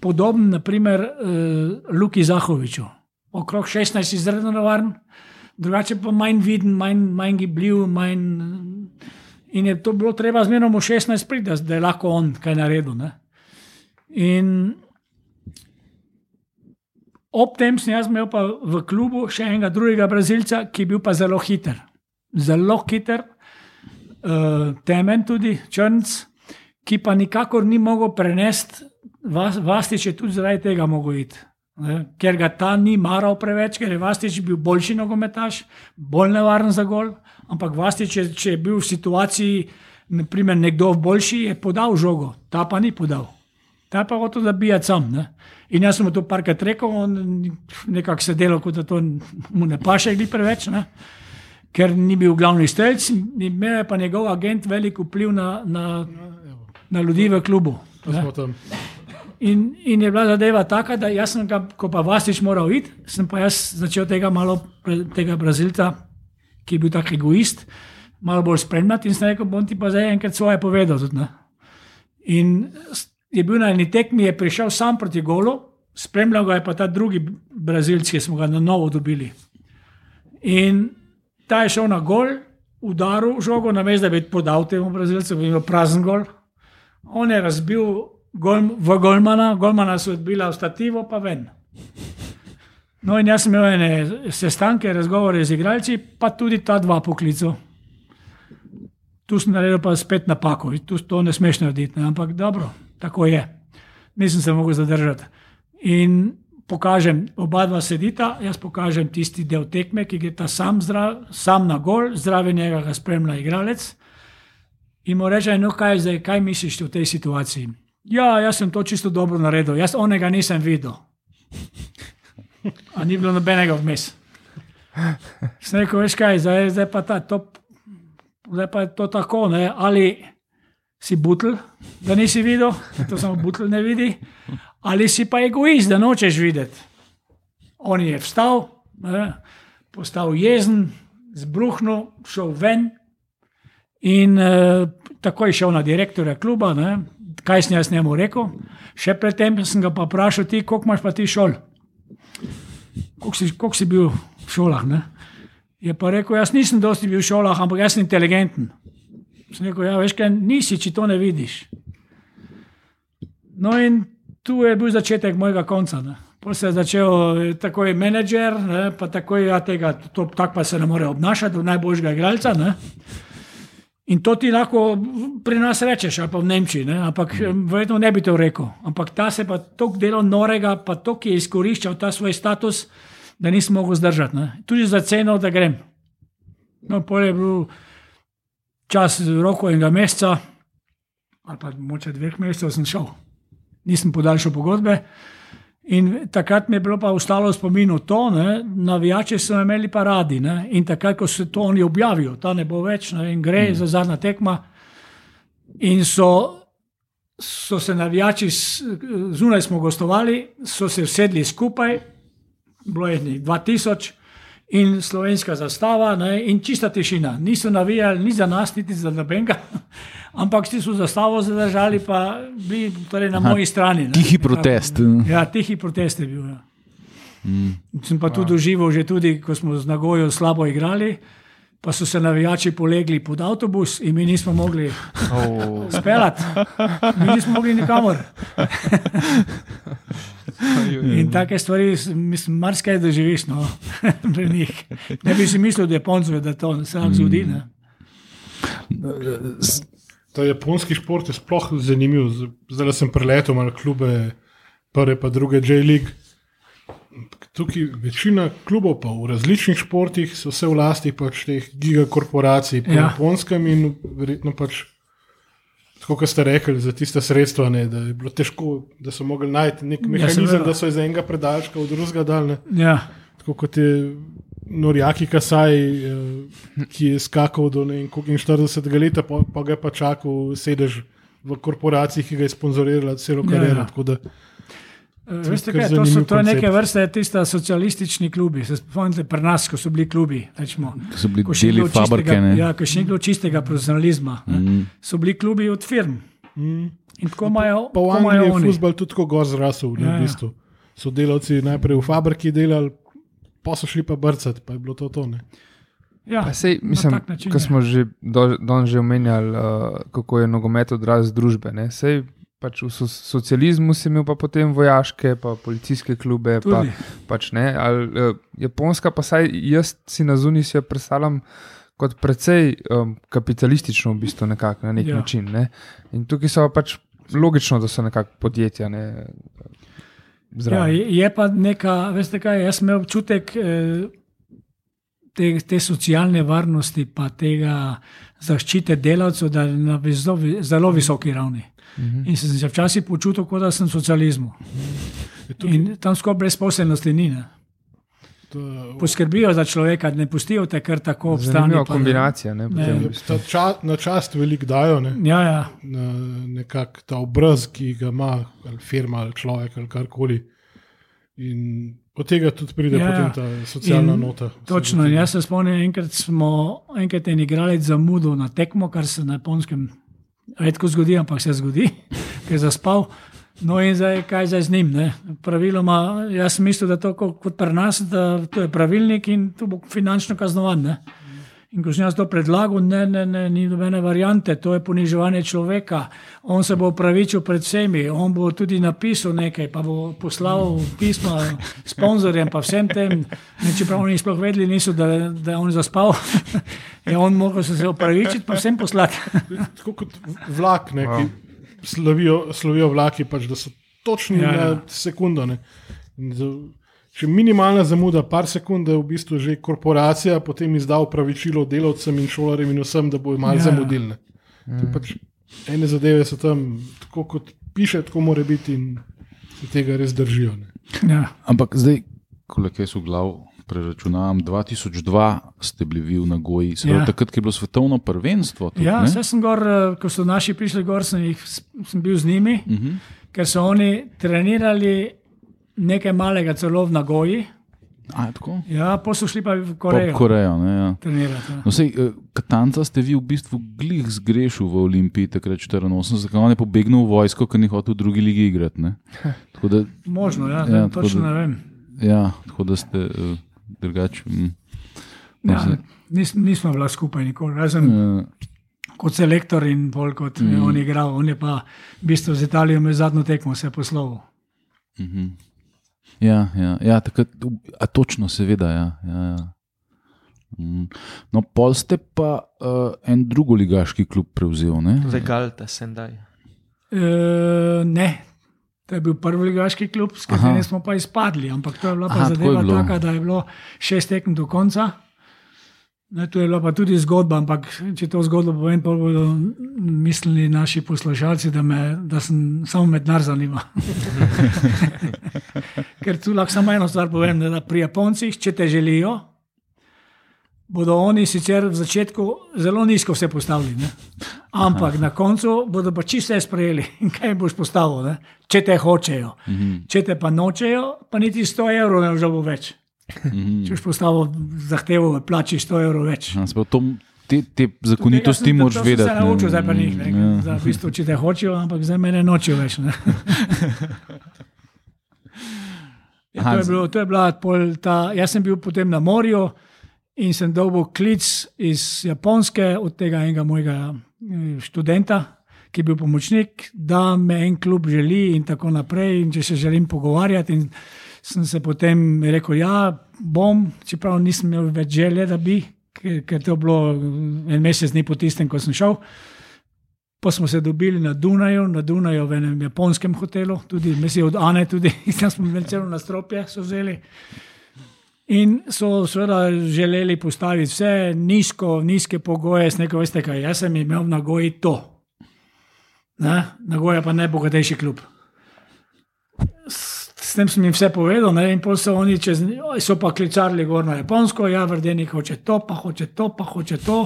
[SPEAKER 3] podoben naprimer uh, Luki Zahoviču. Okrog 16 izredno navaren, drugače pa manj viden, manj, manj gibljiv, manj. In je to bilo treba zmerno mu 16 priti, da je lahko on kaj naredil. Ne? In ob tem sem jaz imel pa v klubu še enega drugega Brazilca, ki je bil pa zelo hiter. Zelo hiter, uh, temen tudi, črnc, ki pa nikakor ni mogel prenesti, vas, Vastič je tudi zaradi tega mogel iti. Ne, ker ga ta ni maral preveč, ker je Vastič bil boljši nogometaš, bolj nevaren za gol. Ampak Vastič, je, če je bil v situaciji, naprimer, nekdo boljši, je podal žogo, ta pa ni podal. Ta pa hoče zabijati sam. Ne? In jaz sem mu to parkrat rekel, on nekako se delo, kot da to mu ne paše, gli preveč. Ne? Ker ni bil glavni strelc, imel je pa njegov agent velik vpliv na, na, na ljudi v klubu. In, in je bila zadeva taka, da jaz sem, ga, ko pa Vasič moral iti, sem pa jaz začel tega malo, tega Brazilca, ki je bil tak egoist, malo bolj spremljati in sem rekel, bom ti pa zdaj enkrat svoje povedal. Tudi, ne. in je bil na eni tekmi, je prišel sam proti golu, spremljal ga je pa ta drugi Brazilc, ki smo ga na novo dobili. In ta je šel na gol, udaril žogo, namesto da bi podal temu Brazilcu, bi imel prazen gol. On je razbil gol, v Golmana, Golmana so odbila v stativo, pa ven. No, in jaz sem imel ene sestanke, razgovore z igralci, pa tudi ta dva poklica. Tu sem naredil pa spet napako, tu to ne smeš narediti, ne? ampak dobro, tako je. Nisem se mogel zadržati. In pokažem, oba dva sedita, jaz pokažem tisti del tekme, ki gre ta sam, zra, sam na gol, zraven njega ga spremlja igralec. In mu reče, no kaj zdaj, kaj misliš o tej situaciji? Ja, jaz sem to čisto dobro naredil, jaz onega nisem videl. A ni bilo nobenega vmes. Sem rekel, veš kaj, zdaj, zdaj, pa, ta, to, zdaj pa je to tako, ne? ali si butl, da nisi videl, to samo butl ne vidi, ali si pa egoist, da nočeš videti. On je vstal, ne? postal jezen, zbruhnil, šel ven in uh, takoj šel na direktorja kluba. Ne? Kaj sem jaz njemu rekel? Še predtem sem ga pa vprašal, ti, koliko imaš pa ti šol? Koliko si, koliko si bil v šolah? Ne? Je pa rekel, jaz nisem dosti bil v šolah, ampak jaz sem inteligenten. Sem rekel, ja, veš kaj, nisi, če to ne vidiš. No in tu je bil začetek mojega konca. Ne? Potem se je začel eh, takoj menedžer, ne, pa takoj ja, tega, to, tako pa se ne more obnašati, od najboljšega igralca. Ne. In to ti lahko pri nas rečeš, ali pa v Nemčiji, ne? ampak verjetno ne bi to rekel. Ampak ta se pa tako delo norega, pa to, ki je izkoriščal ta svoj status, da nisem mogel zdržati. Ne? Tudi za ceno, da grem. No, pol je bil čas roko enega meseca, ali pa moče dveh mesecev sem šel. Nisem podaljšal pogodbe. In takrat mi je bilo pa ostalo v spominu to, da navijači so imeli pa radi. Ne? In takrat, ko se to oni objavijo, ta ne bo več ne? in gre mm. za zadnja tekma. In so, so se navijači, zunaj smo gostovali, so se usedli skupaj, bilo je njih 2000 in slovenska zastava ne? in čista tišina. Niso navijali ni za nas, niti za nobenega ampak ti so zastavo zadržali, pa bili torej na Aha, moji strani. Ne.
[SPEAKER 2] Tihi protest.
[SPEAKER 3] Ja, tihi protest je bil. Ja. Mm. Sem pa tudi doživel, že tudi, ko smo z Nagojo slabo igrali. Pa so se navijači polegli pod avtobus, in mi nismo mogli oh. speljati, mi nismo mogli nikamor. in take stvari, mislim, marsikaj doživiš. No. ne bi si mislil, da je ponzo, da to se nam zgodi. Ne.
[SPEAKER 1] Ta japonski šport je sploh zanimiv. Zdaj sem preletel na klube, prve pa druge J-League. Tukaj večina klubov pa v različnih športih so vse v lasti pač teh gigakorporacij, po ja. japonskem in verjetno pač. Tako kot ste rekli, za tiste sredstva, ne, da je bilo težko, da so mogli najti nek ja, mehanizem, ja, da so iz enega predalčka v drugega dal.
[SPEAKER 3] Ja.
[SPEAKER 1] Tako kot je Norjaki Kasaj, eh, ki je skakal do 40 let, pa, pa ga je pa čakal sedež v korporaciji, ki ga je sponzorirala celo kariero. Ja, ja.
[SPEAKER 3] Veste, kaj, to, so, to je neke vrste tista socialistični klubi. Se spomnite, pri nas, ko so bili klubi, rečemo,
[SPEAKER 2] so bili deli fabrike.
[SPEAKER 3] Ja, ko še ni bilo čistega profesionalizma, mm. so bili klubi od firm. Mm. In tako imajo.
[SPEAKER 1] Pa v Angliji je futbol tudi tako gor zrasel. Ja, v ja. bistvu. So delavci najprej v fabriki delali, pa so šli pa brcati, pa je bilo to tone.
[SPEAKER 3] Ja,
[SPEAKER 4] sej, mislim, ko smo že danes že omenjali, uh, kako je nogomet odraz družbe. Sej, pač v so, socializmu si imel pa potem vojaške, pa policijske klube. Pa, pač, Al, uh, Japonska, pa saj jaz si na zuniji si jo predstavljam kot precej um, kapitalistično, v bistvu nekak, na nek ja. način. Ne? In tukaj so pač logično, da so nekako podjetja. Ne?
[SPEAKER 3] Ja, je pa neka, veste kaj, jaz imam občutek eh, te, te socialne varnosti, pa tega zaščite delavcev, da je na zelo, zelo visoki ravni. Mhm. In sem se včasih počutil, kot da sem v socializmu. In tam skoraj brezposelnosti ni. Ne? Poskrbijo za človeka, ne pustijo te kar tako obstati.
[SPEAKER 4] Zanimiva kombinacija. Ne, ne.
[SPEAKER 1] Ča, na čast veliko dajo. Ne?
[SPEAKER 3] Ja, ja.
[SPEAKER 1] Na, nekak ta obraz, ki ga ima ali firma ali človek ali karkoli. In od tega tudi pride ja, ja. ta socialna in nota.
[SPEAKER 3] Točno. Jaz se spomnim, enkrat smo enkrat en igralec zamudil na tekmo, kar se na japonskem redko zgodi, ampak se zgodi, ker je zaspal. No, in zdaj, kaj zdaj z njim? Ne? Praviloma, jaz mislim, da je to kot pri nas, da to je pravilnik in tu bo finančno kaznovan. Ne? In ko sem jaz to predlagal, ne, ne, ne, ni nobene variante, to je poniževanje človeka. On se bo upravičil pred vsemi, on bo tudi napisal nekaj, pa bo poslal pisma sponzorjem, pa vsem tem. Ne, čeprav oni sploh vedeli, niso, da, da je on zaspal, je on mogel se upravičiti, pa vsem poslati.
[SPEAKER 1] Tako kot vlak, ne, ki slovijo, slovijo vlaki, pač, da so točni ja, ja. na sekundo. Če minimalna zamuda, par sekund, je v bistvu že korporacija potem izdal pravičilo delavcem in šolarjem in vsem, da bojo malo ja. zamudili. Mm. Pač ene zadeve so tam, tako kot piše, tako mora biti in se tega res držijo.
[SPEAKER 3] Ja.
[SPEAKER 2] Ampak zdaj, koliko jaz v glavu preračunam, 2002 ste bili vi v Nagoji, se
[SPEAKER 3] Ja.
[SPEAKER 2] takrat, ko je bilo svetovno prvenstvo. Tudi,
[SPEAKER 3] Ja,
[SPEAKER 2] ne?
[SPEAKER 3] vse sem gor, eh, ko so naši prišli gor, sem, jih, sem bil z njimi, uh
[SPEAKER 2] Mhm.
[SPEAKER 3] -huh. ker so oni trenirali nekaj malega celo v Nagoji.
[SPEAKER 2] A, je?
[SPEAKER 3] Ja, pa so šli pa v Korejo
[SPEAKER 2] Korejo. Ne, ja.
[SPEAKER 3] trenirati. Ja.
[SPEAKER 2] No, sej, eh, Katanca ste vi v bistvu glih zgrešili v Olimpiji, takrat 84, zakaj on je pobegnil v vojsko, ker ni hotel v drugi ligi igrati. da,
[SPEAKER 3] Možno, ja,
[SPEAKER 2] Ja,
[SPEAKER 3] ja točno
[SPEAKER 2] da-
[SPEAKER 3] ne vem.
[SPEAKER 2] ja, tako da ste uh, drugače. Mm,
[SPEAKER 3] Ja,
[SPEAKER 2] zdaj,
[SPEAKER 3] nis, nismo bila skupaj nikoli, razen
[SPEAKER 2] uh,
[SPEAKER 3] kot selektor in bolj kot mm.
[SPEAKER 2] Mhm.
[SPEAKER 3] on igral. On je pa v bistvu z Italijo med zadnjo tekmo se poslovil.
[SPEAKER 2] mhm. Ja, ja, ja takrat, a točno, seveda. Ja, ja, ja. Mm. No, pol ste pa uh, en drugoligaški klub prevzel. Ne?
[SPEAKER 5] Zdaj galta, sendaj.
[SPEAKER 3] E, ne. To je bil prvi ligaški klub, s katerim smo pa izpadli. Ampak to je bila pa
[SPEAKER 2] Aha, tako je
[SPEAKER 3] zadeva
[SPEAKER 2] bilo.
[SPEAKER 3] taka, da je bilo šest tekem do konca. Ne, to je bila pa tudi zgodba, ampak če to zgodbo povem, pa bodo mislili naši poslušalci, da, me, da sem samo mednar zanima. Ker tu lahko samo eno stvar povem, da pri Japoncih, če te želijo, bodo oni sicer v začetku zelo nizko vse postavili. Ne? Ampak na koncu bodo pa čisto vse sprejeli kaj jim boš postavil, ne? če te hočejo. Če te pa nočejo, pa niti 100 evrov ne bo več. Če boš postavil zahtevo, plači 100 evrov več.
[SPEAKER 2] Ja, to, te, te zakonitosti moraš vedeti.
[SPEAKER 3] Se naučil, zdaj pa njih.
[SPEAKER 2] Ja.
[SPEAKER 3] Za, v bistvu, če te hočejo, ampak zdaj mene nočijo več. Ne? Ja, to, je bilo, to je bila pol ta. Jaz sem bil potem na morju in sem dobil klic iz Japonske, od tega enega mojega eh, študenta, ki je bil pomočnik, da me en klub želi in tako naprej. In če se želim pogovarjati. In sem se potem rekel, ja, bom, čeprav nisem imel več želje, da bi, ker, ker to je bilo en mesec dni po tistem, ko sem šel. Pa smo se dobili na Dunaju, na Dunaju v enem japonskem hotelu, tudi mislim, od Ane, tudi tam smo imeli celo nastropje, so vzeli. In so seveda želeli postaviti vse nizko, nizke pogoje, neko veste kaj. Jaz sem imel na goji to. Ne? Nagoja pa najbogatejši klub. S, tem sem jim vse povedal, ne? in pol so oni čez, so pa klicali gor na Japonsko, ja, vrdenik hoče to, pa hoče to, pa hoče to.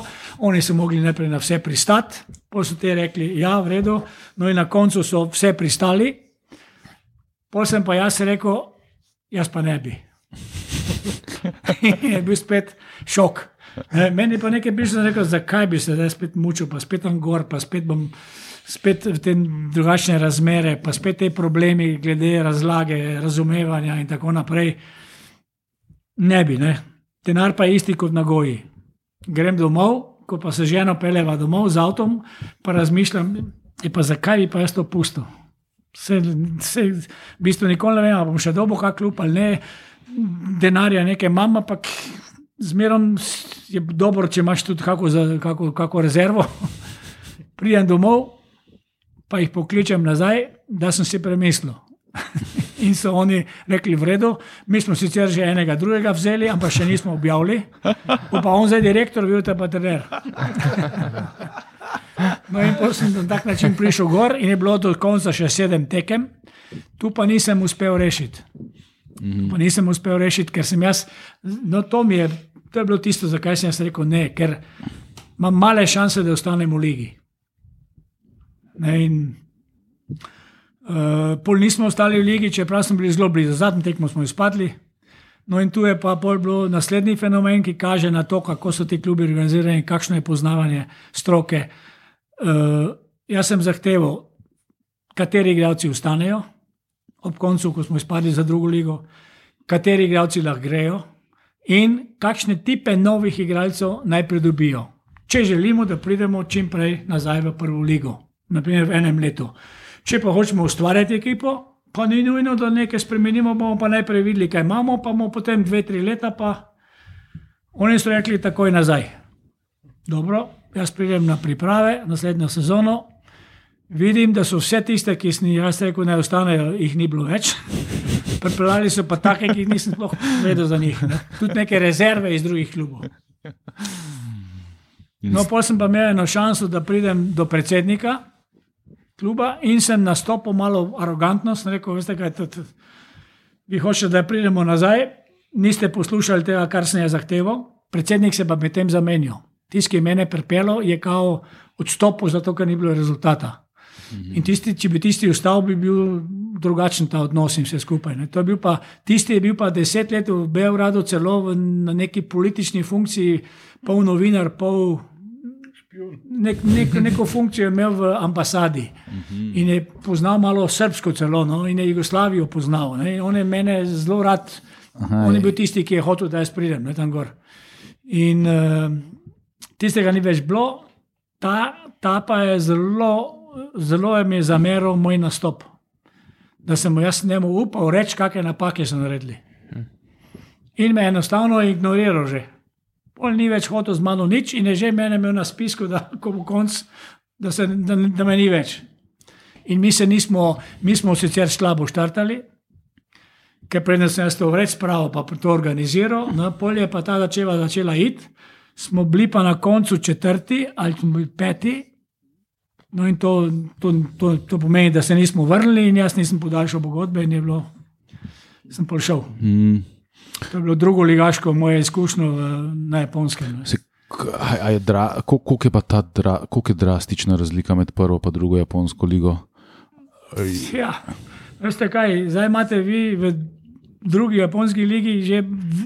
[SPEAKER 3] Oni so mogli najprej na vse pristati, pol so ti rekli, ja, v redu, no in na koncu so vse pristali. Pol sem pa jaz rekel, jaz pa ne bi. je bil spet šok. Ne, meni pa nekaj bližje rekel, zakaj bi se zdaj spet mučil, pa spet tam gor, pa spet bom spet te drugačne razmere, pa spet te problemi glede razlage, razumevanja in tako naprej. Ne bi, ne. Denar pa je isti kot na goji. Grem domov, ko pa se ženo peleva domov z avtom, pa razmišljam, "E pa zakaj bi pa jaz to pustil. Se, se, v bistvu nikoli ne vem, ali bom še dobo kak klub ali ne, denarja nekaj imam, ampak zmerom je dobro, če imaš tudi kako, za, kako, kako rezervo. Pridem domov, pa jih pokličem nazaj, da sem si premislil. In so oni rekli, v redu, mi smo sicer že enega drugega vzeli, ampak še nismo objavili. Bo Pa on zdaj direktor, bil te pa trener. No in potem sem na tak način prišel gor in je bilo do konca še sedem tekem, tu pa nisem uspel rešiti. Tu Pa nisem uspel rešiti, ker sem jaz, no to mi je, to je bilo tisto, zakaj sem jaz rekel ne, ker imam male šanse, da ostanem v ligi. Ne, in, uh, pol nismo ostali v ligi, čeprav smo bili zelo blizu. Zadnji tekmo smo izpadli. No, in tu je pa pol bil naslednji fenomen, ki kaže na to, kako so ti klubi organizirani, kakšno je poznavanje stroke. Uh, jaz sem zahteval, kateri igralci ostanejo ob koncu, ko smo izpadli za drugo ligo, kateri igralci lahko grejo in kakšne tipe novih igralcev naj pridobijo. Če želimo, da pridemo čim prej nazaj v prvo ligo, naprimer v enem letu. Če pa hočemo ustvarjati ekipo, pa ni nujno, da nekaj spremenimo, bomo pa najprej videli, kaj imamo, pa bomo potem dve, tri leta, pa oni so rekli takoj nazaj. Dobro, jaz pridem na priprave, naslednjo sezono. Vidim, da so vse tiste, ki sem jih jaz rekel, naj ostanejo, jih ni bilo več. Pripeljali so pa take, ki jih nisem sploh vedel za njih. Ne. Tudi neke rezerve iz drugih klubov. No, pa sem pa imel eno šanso, da pridem do predsednika kluba in sem nastopil malo arogantno. Sem rekel, veste, kaj je to. Vi hočete, da pridemo nazaj, niste poslušali tega, kar sem jaz zahteval. Predsednik se pa medtem zamenjal. Tisti, ki je mene pripeljal, je kao odstopil, zato ker ni bilo rezultata. In tisti, če bi tisti ostal, bi bil drugačen ta odnos in vse skupaj. Ne. To je bil pa, tisti je bil pa deset let v Beogradu, celo v, na neki politični funkciji, pol novinar, pol. Nek, nek, neko funkcijo imel v ambasadi in je poznal malo srpsko, celo no, in je Jugoslavijo poznal. Ne. On je mene zelo rad,
[SPEAKER 2] Aha,
[SPEAKER 3] on je bil tisti, ki je hotel, da jaz pridem ne, tam gor. In uh, tistega ni več bilo, ta, ta pa je zelo, zelo je mi zameril moj nastop. Da sem mu jaz njemu upal reči, kakšne napake so naredili. In me je enostavno ignoriral že. On ni več hotel z mano nič in je že mene imel na spisku, da ko bo konc, da, se, da, da me ni več. In mi se nismo, mi smo sicer slabo štartali, ker predtem sem jaz to reč spravo, pa to organiziral, no, polje je pa ta začela, začela iti, smo bili pa na koncu četrti ali smo bili peti. No in to, to, to, to pomeni, da se nismo vrnili, in jaz nisem podaljšal pogodbe, in je bilo, sem prišel.
[SPEAKER 2] Mm.
[SPEAKER 3] To je bilo drugo ligaško moje izkušnje v- na japonskem.
[SPEAKER 2] Se, k- a, a je pa ta dra, je drastična razlika med prvo in drugo japonsko ligo?
[SPEAKER 3] Ja, veste kaj, zdaj imate vi v drugi japonski ligi že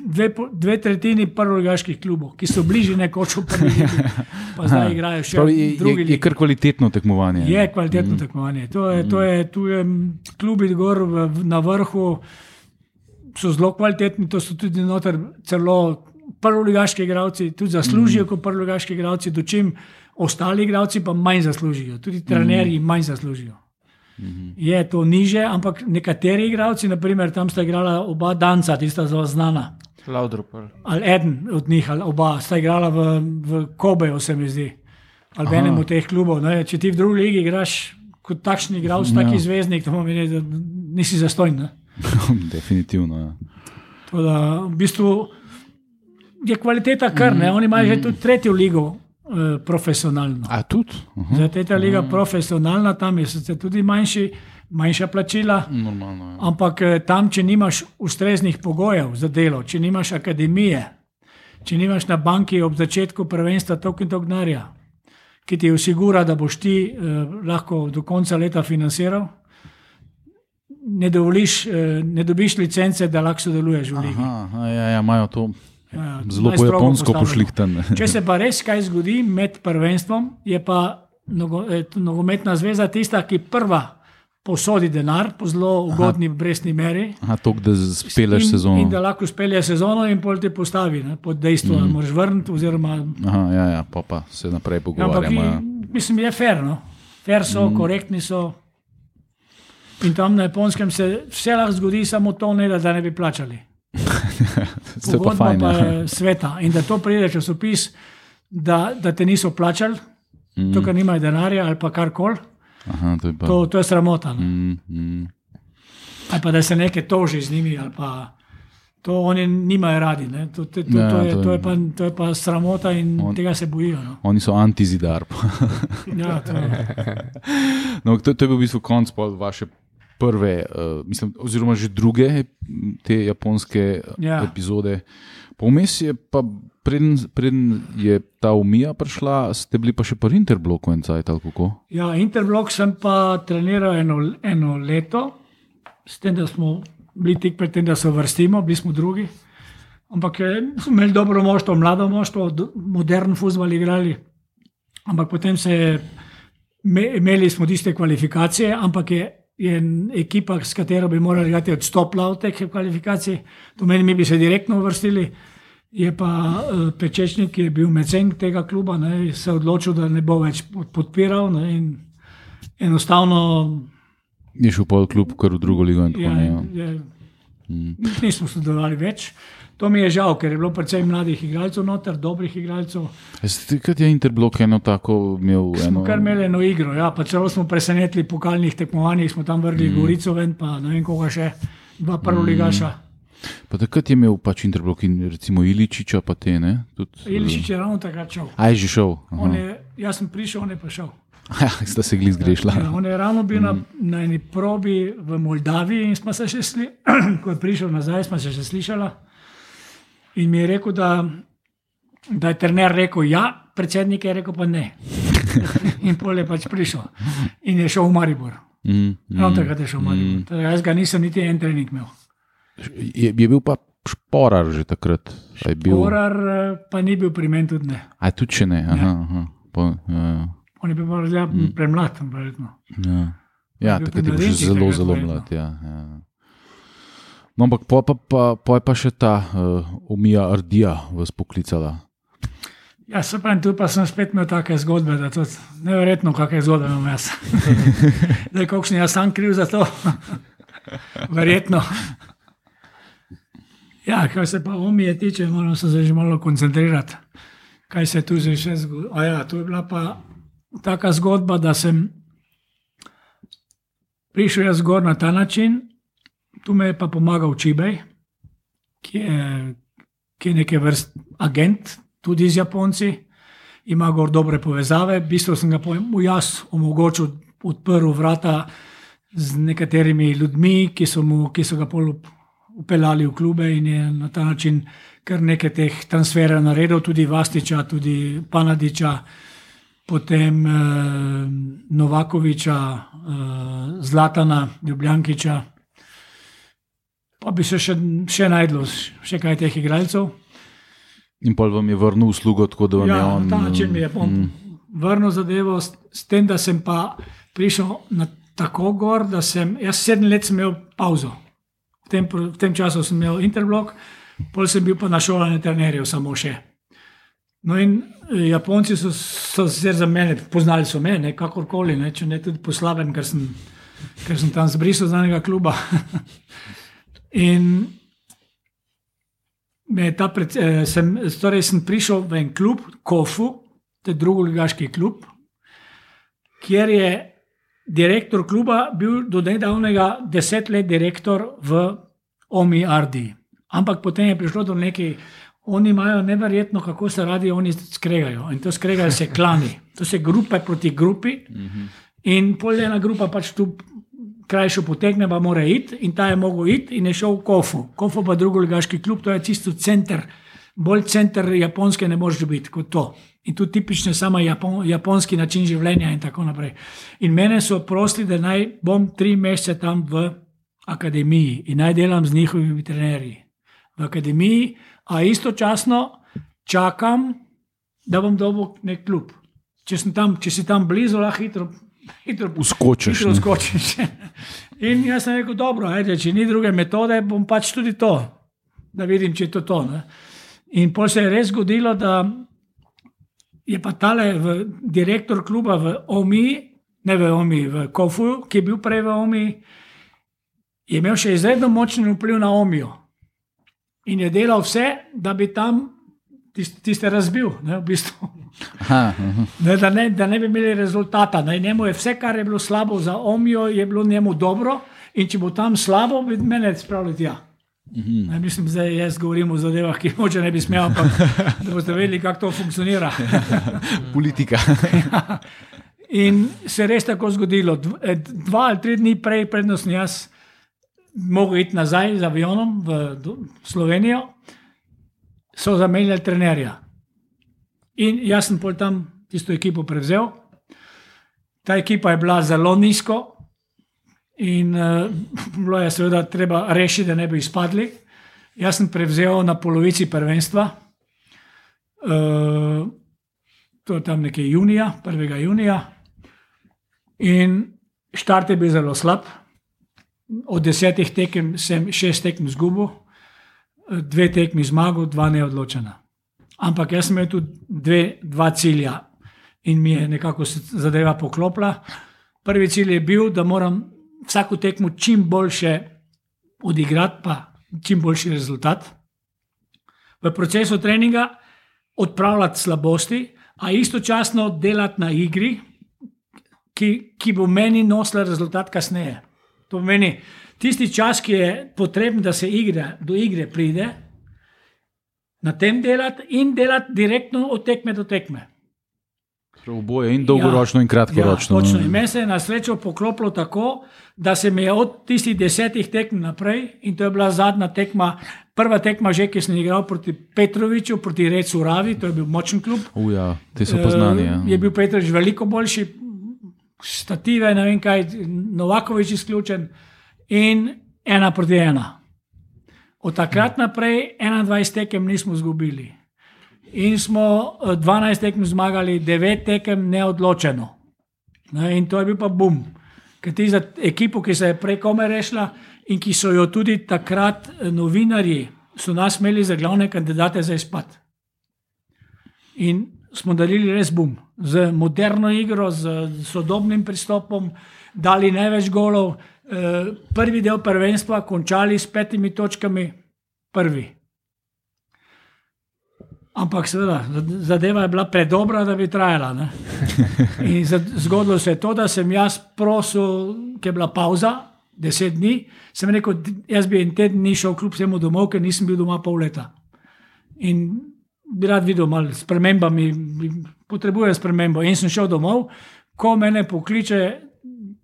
[SPEAKER 3] dve, dve tretjini prvoligaških klubov, ki so bližje nekoč v prvi ligi, pa zdaj igrajo še
[SPEAKER 2] Pravi,
[SPEAKER 3] v
[SPEAKER 2] je,
[SPEAKER 3] drugi
[SPEAKER 2] je, je kar kvalitetno tekmovanje.
[SPEAKER 3] Je kvalitetno mm. tekmovanje. To je, to je, tu je klubi gor v, na vrhu, so zelo kvalitetni, to so tudi noter celo prvoligaški igralci, tudi zaslužijo mm. kot prvoligaški igralci, dočim ostali igralci pa manj zaslužijo, tudi trenerji mm. manj zaslužijo. Je to niže, ampak nekateri igralci, naprimer tam sta igrala oba danca, tista zelo znana,
[SPEAKER 5] Laudrup.
[SPEAKER 3] ali eden od njih, ali oba sta igrala v, v Kobeju, se mi zdi, ali v enem od teh klubov. Ne? Če ti v drugi ligi igraš kot takšni igralec,
[SPEAKER 2] Ja.
[SPEAKER 3] taki zvezdnik, to pomeni, da nisi zastojn. Ne?
[SPEAKER 2] Definitivno. Ja.
[SPEAKER 3] Da, v bistvu je kvaliteta kar, ne? oni imajo že tudi tretjo ligo eh, profesionalno.
[SPEAKER 2] A tudi? Aha,
[SPEAKER 3] Zdaj je ta liga profesionalna, tam je sicer tudi manjši, manjša plačila.
[SPEAKER 2] normalno. Ja.
[SPEAKER 3] Ampak eh, tam, če nimaš ustreznih pogojev za delo, če nimaš akademije, če nimaš na banki ob začetku prvenstva toliko in toliko denarja, ki ti osigura, da boš ti eh, lahko do konca leta financiral, ne, dovoliš, eh, ne dobiš licence, da lahko sodeluješ v ligi.
[SPEAKER 2] Aha, aha, ja, ja, imajo to
[SPEAKER 3] Ja,
[SPEAKER 2] zelo po japonsko pošlihtane.
[SPEAKER 3] Če se pa res kaj zgodi med prvenstvom, je pa eh, nogometna zveza tista, ki prva posodi denar po zelo ugodni brestni meri.
[SPEAKER 2] Aha, to, da speleš
[SPEAKER 3] in,
[SPEAKER 2] sezono.
[SPEAKER 3] In da lahko spelje sezono, in pol te postavi ne, pod dejstvo, mm. da moraš vrniti. Oziroma,
[SPEAKER 2] Aha, ja, ja, pa, pa se naprej
[SPEAKER 3] ampak
[SPEAKER 2] pogovarjamo. Ja.
[SPEAKER 3] i- mislim, je fair. No? Fair so, mm. korektni so. In tam na japonskem se vse lahko zgodi, samo to ne, da, da ne bi plačali.
[SPEAKER 2] To je pa
[SPEAKER 3] Pogodba
[SPEAKER 2] fajn.
[SPEAKER 3] pa
[SPEAKER 2] Ja.
[SPEAKER 3] sveta. In da to pride časopis, da, da te niso plačali, mm. to, ker nimajo denarja ali pa karkoli,
[SPEAKER 2] Aha, to je pa.
[SPEAKER 3] to, to je sramota. No?
[SPEAKER 2] Mm, mm.
[SPEAKER 3] Ali pa da se nekaj toži z njimi, ali pa to oni nimajo radi. ne. To, to, to,
[SPEAKER 2] Ja,
[SPEAKER 3] to, je,
[SPEAKER 2] to je-
[SPEAKER 3] pa, to je pa sramota in
[SPEAKER 2] On-
[SPEAKER 3] tega se bojijo. No.
[SPEAKER 2] Oni so antizidar.
[SPEAKER 3] Ja, to je.
[SPEAKER 2] No, to, to je bil v bistvu konc vaše prve, uh, mislim, oziroma že druge te japonske ja.
[SPEAKER 3] Ja.
[SPEAKER 2] epizode. Povmes je pa, preden, preden je ta umija prišla, ste bili pa še pri Interbloku en cajt ali kako?
[SPEAKER 3] Ja, Interblok sem pa treniral eno, eno leto, s tem, da smo bili tik pred tem, da se vrstimo, bili smo drugi. Ampak eh, smo imeli dobro moštvo, mlado moštvo, do- modern futbol igrali. Ampak potem se je, me- imeli smo tiste kvalifikacije, ampak je, je ekipa, s katero bi morali igrati, odstopila od teh kvalifikacij. To meni, mi bi se direktno uvrstili. Je pa uh, Pečečnik, ki je bil mecen tega kluba, ne, se odločil, da ne bo več pod- podpiral. Ne, in enostavno
[SPEAKER 2] Je šel pol klub, kar v drugo ligo in tako
[SPEAKER 3] ja,
[SPEAKER 2] ne. Ja.
[SPEAKER 3] je,
[SPEAKER 2] Mm.
[SPEAKER 3] nismo sodelovali več. To mi je žal, ker je bilo precej mladih igralcev noter, dobrih igralcev.
[SPEAKER 2] Takrat je Interblok eno tako imel.
[SPEAKER 3] Smo
[SPEAKER 2] Eno,
[SPEAKER 3] kar imeli eno igro, ja, pa celo smo presenetili po kalnih tekmovanjih, smo tam vrgli mm. Gorico ven, pa ne vem koga še, dva prvoligaša.
[SPEAKER 2] Pa takrat je imel pač Interblok in recimo Iličiča, pa te ne. Tudi,
[SPEAKER 3] Iličič je ravno takrat šel.
[SPEAKER 2] A je že šel.
[SPEAKER 3] Je, jaz sem prišel, on je pa šel.
[SPEAKER 2] Ja, sta se glih zgrešila.
[SPEAKER 3] Ja, on je ravno bil na, na eni probi v Moldaviji in smo se še sli, ko je prišel nazaj, smo se še slišala. In mi je rekel, da, da je trener rekel ja, predsednik je rekel pa ne. In pol je pač prišel in je šel v Maribor.
[SPEAKER 2] Mm,
[SPEAKER 3] Ravno takrat je šel v Maribor. Torej, Jaz ga nisem niti en trening imel.
[SPEAKER 2] Je, je bil pa šporar že takrat. Je bil,
[SPEAKER 3] eh, pa ni bil pri meni tudi ne.
[SPEAKER 2] a tudi če ne. Aha, aha. Pa, ja,
[SPEAKER 3] On je bil pa ja, premlad, verjetno.
[SPEAKER 2] ja. ja, takrat je bil
[SPEAKER 3] mladinčih
[SPEAKER 2] zelo, zelo mlad. Ja, ja. No, ampak po, pa, pa, po je pa še ta uh, Omija Ardija vas poklicala.
[SPEAKER 3] Ja, se pravi, tu pa sem spet imel take zgodbe, da je neverjetno, kakšne zgodbe imam jaz. da je kakšen jaz sam kriv za to. Verjetno. Ja, kar se pa omije tiče, moram se zdaj že malo koncentrirati, kaj se tu zdaj še zgodi. Ja, tu je bila pa taka zgodba, da sem prišel jaz gor na ta način, tu me je pa pomagal Čibej, ki je, ki je neke vrst agent, tudi z Japonci, ima dobre povezave. V bistvu sem ga po- mu jaz omogočil, odprl vrata z nekaterimi ljudmi, ki so, mu, ki so ga pol up- upeljali v klube in je na ta način kar nekaj teh transferjev naredil, tudi Vastiča, tudi Panadiča, potem eh, Novakoviča, eh, Zlatana, Ljubljankiča. Pa bi se še, še najdlo, še kaj teh igralcev.
[SPEAKER 2] In pol vam je vrnil uslugo, tako da vam je
[SPEAKER 3] Ja,
[SPEAKER 2] on.
[SPEAKER 3] na ta način mi je on
[SPEAKER 2] mm,
[SPEAKER 3] vrnil zadevo, s, s tem, da sem pa prišel na tako gor, da sem jaz sedem let sem imel pauzo. V tem, v tem času sem imel interblok, pol sem bil pa na šolanju trenerjev samo še. No in Japonci so, so sicer za mene, poznali so me, ne, kakorkoli, ne, če ne tudi po slabem, ker sem, ker sem tam zbrisal z danega kluba. in me ta pred, eh, sem, torej sem prišel v en klub, Kofu, to je drugoligaški klub, kjer je direktor kluba bil do nedavnega deset let direktor v Omi Ardi. Ampak potem je prišlo do nekaj, oni imajo neverjetno, kako se radi oni skregajo. In to skregajo se klani, to se grupe proti grupi. In pol ena grupa pač tu krajšo potegne, pa mora iti, in ta je mogel iti in je šel v Kofu. Kofu pa drugoligaški klub, to je čisto center, bolj center japonske ne moreš dobiti kot to. In tu tipično samo Japon, japonski način življenja in tako naprej. In mene so prosili, da naj bom tri mesece tam v akademiji in naj delam z njihovimi trenerji v akademiji, a istočasno čakam, da bom dobil nek klub. Če, tam, če si tam blizu, lahko hitro, hitro
[SPEAKER 2] Uskočiš.
[SPEAKER 3] Hitro
[SPEAKER 2] ne.
[SPEAKER 3] skočiš. In jaz sem rekel, dobro, ajde, če ni druge metode, bom pač tudi to, da vidim, če je to to. Ne. In pol se je res zgodilo, da je pa tale v, direktor kluba v Omi, ne v Omi, v Kofu, ki je bil prej v Omi, je imel še izredno močen vpliv na Omijo. In je delal vse, da bi tam tiste, tiste razbil, ne, v bistvu.
[SPEAKER 2] Aha, aha.
[SPEAKER 3] Ne, da, ne, da ne bi imeli rezultata. Ne. Njemu je vse, kar je bilo slabo za Omijo, je bilo njemu dobro, in če bo tam slabo, bi mene spravili tja. Ne, mislim, da jaz govorim o zadevah, ki moče ne bi smel, ampak da boste vedeli, kako to funkcionira.
[SPEAKER 2] Politika.
[SPEAKER 3] In se je res tako zgodilo. Eh, Dva ali tri dni prej, predno sem jaz mogel iti nazaj z avionom v Slovenijo, so zamenjali trenerja. In jaz sem pol tam tisto ekipo prevzel. Ta ekipa je bila zelo nizko in uh, bilo je seveda treba rešiti, da ne bi izpadli. Jaz sem prevzel na polovici prvenstva. Uh, to je tam nekje junija, 1. junija. In štart je bil zelo slab. Od desetih tekem sem šest tekem izgubil, dve tekmi zmagal, dva neodločena. Ampak jaz sem imel tudi dve, dva cilja in mi je nekako zadeva poklopila. Prvi cilj je bil, da moram vsako tekmo čim boljše odigrati, pa čim boljši rezultat. V procesu treninga odpravljati slabosti, a istočasno delati na igri, ki, ki bo meni nosila rezultat kasneje. To pomeni, tisti čas, ki je potreben, da se igra, do igre pride, na tem delati in delati direktno od tekme do tekme.
[SPEAKER 2] Oboje in dolgoročno ja, in kratkoročno.
[SPEAKER 3] Ja, točno. In meni se je na srečo poklopilo tako, da se mi je od tistih desetih tekm naprej, in to je bila zadnja tekma, prva tekma, že ki sem igral proti Petroviču, proti Recu Ravi, to je bil močen klub.
[SPEAKER 2] Uja, ti so poznani. Ja.
[SPEAKER 3] Je bil Petrovič veliko boljši, stative, ne vem kaj, Novakovič izključen in ena proti ena. Od takrat naprej 21 tekem nismo izgubili. In smo 12 eh, tekem zmagali, 9 tekem neodločeno. Ne, in to je bil pa bum. Ker ti za ekipo, ki se je preko me rešila in ki so jo tudi takrat eh, novinarji, so nas imeli za glavne kandidate za izpad. In smo darili res bum. Z moderno igro, z sodobnim pristopom, dali največ golov. Eh, prvi del prvenstva, končali s petimi točkami, prvi. Ampak, seveda, zadeva je bila predobra, da bi trajala. Zgodilo se je to, da sem jaz prosil, ker je bila pauza, deset dni, sem rekel, jaz bi en teden ni šel kljub vsemu domov, ker nisem bil doma pol leta. In bi rad videl malo spremembami, potrebuje spremembo. In sem šel domov, ko me pokliče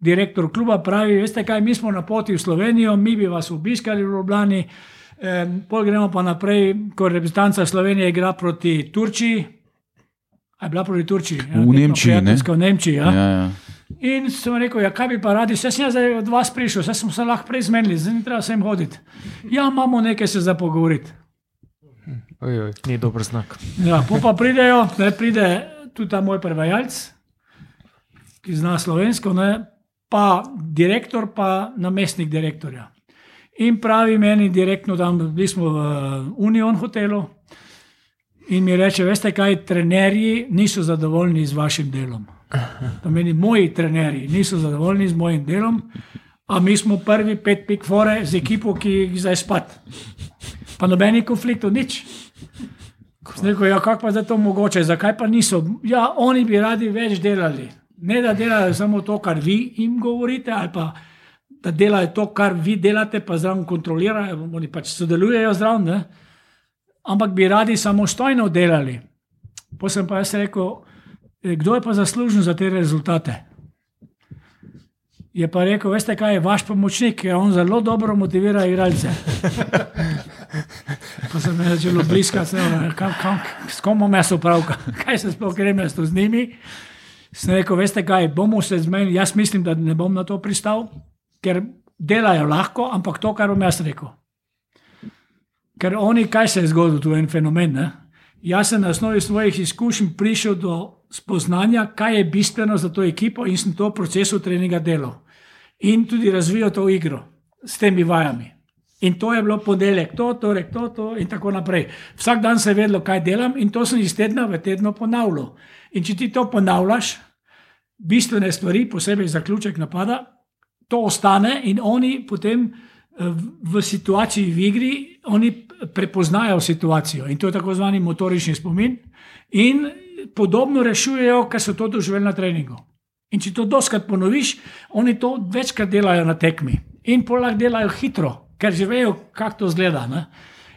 [SPEAKER 3] direktor kluba, pravi, veste kaj, mi smo na poti v Slovenijo, mi bi vas obiskali v Ljubljani, eh, pol gremo pa naprej, ko reprezentanca Slovenije igra proti Turčiji. Je bila proti Turčiji?
[SPEAKER 2] Ja, v Nemčiji. Ne?
[SPEAKER 3] V Nemčiji ja. Ja, ja. In sem rekel, ja, kaj bi pa radi, vse sem jaz od vas prišel, vse smo se lahko prej zmenili, zdaj ni treba sem hoditi. Ja, imamo nekaj se za pogovoriti.
[SPEAKER 5] Oj, oj, ni dober znak.
[SPEAKER 3] Ja, pa pridejo, ne pride tudi ta moj prevajalec, ki zna slovensko, ne, pa direktor, pa namestnik direktorja. In pravi meni direktno, da smo v Union hotelu. In mi reče, veste kaj, trenerji niso zadovoljni z vašim delom. To meni moji trenerji niso zadovoljni z mojim delom, a mi smo prvi pet pik fore z ekipo, ki jih zdaj spat. Pa nobenih konfliktov, nič. Ja, kako pa je to mogoče, zakaj pa niso? Ja, oni bi radi več delali. Ne da delajo samo to, kar vi jim govorite, ali pa da delajo to, kar vi delate, pa zraven kontrolirajo, oni pač sodelujejo zraven, ampak bi radi samostojno delali. Potem pa jaz rekel, e, kdo je pa zaslužen za te rezultate. Je pa rekel, veste kaj je vaš pomočnik, ki on zelo dobro motivira igralce. Pa sem jim začel bliskati, s kom imam jaz upravka, kaj se sploh grem jaz z njimi. Sem rekel, veste kaj, bomo se zmenili, jaz mislim, da ne bom na to pristal, ker delajo lahko, ampak to, kar bom jaz rekel. Ker oni, kaj se je zgodilo, tu je en fenomen. Ne? Jaz sem na osnovi svojih izkušenj prišel do spoznanja, kaj je bistveno za to ekipo in sem to v procesu treninga delal. In tudi razvijal to igro s temi vajami. In to je bilo ponedeljek, to, torek, to, to in tako naprej. Vsak dan se je vedelo, kaj delam in to sem iz tedna v tedno ponavljal. In če ti to ponavljaš, bistvene stvari, posebej zaključek napada, to ostane in oni potem eh, v situaciji v igri, oni prepoznajo situacijo in to je tako zvani motorični spomin in podobno rešujejo, kar so to doživeli na treningu. In če to doskrat ponoviš, oni to večkrat delajo na tekmi in polah delajo hitro, ker že vejo, kako to zgleda. Ne?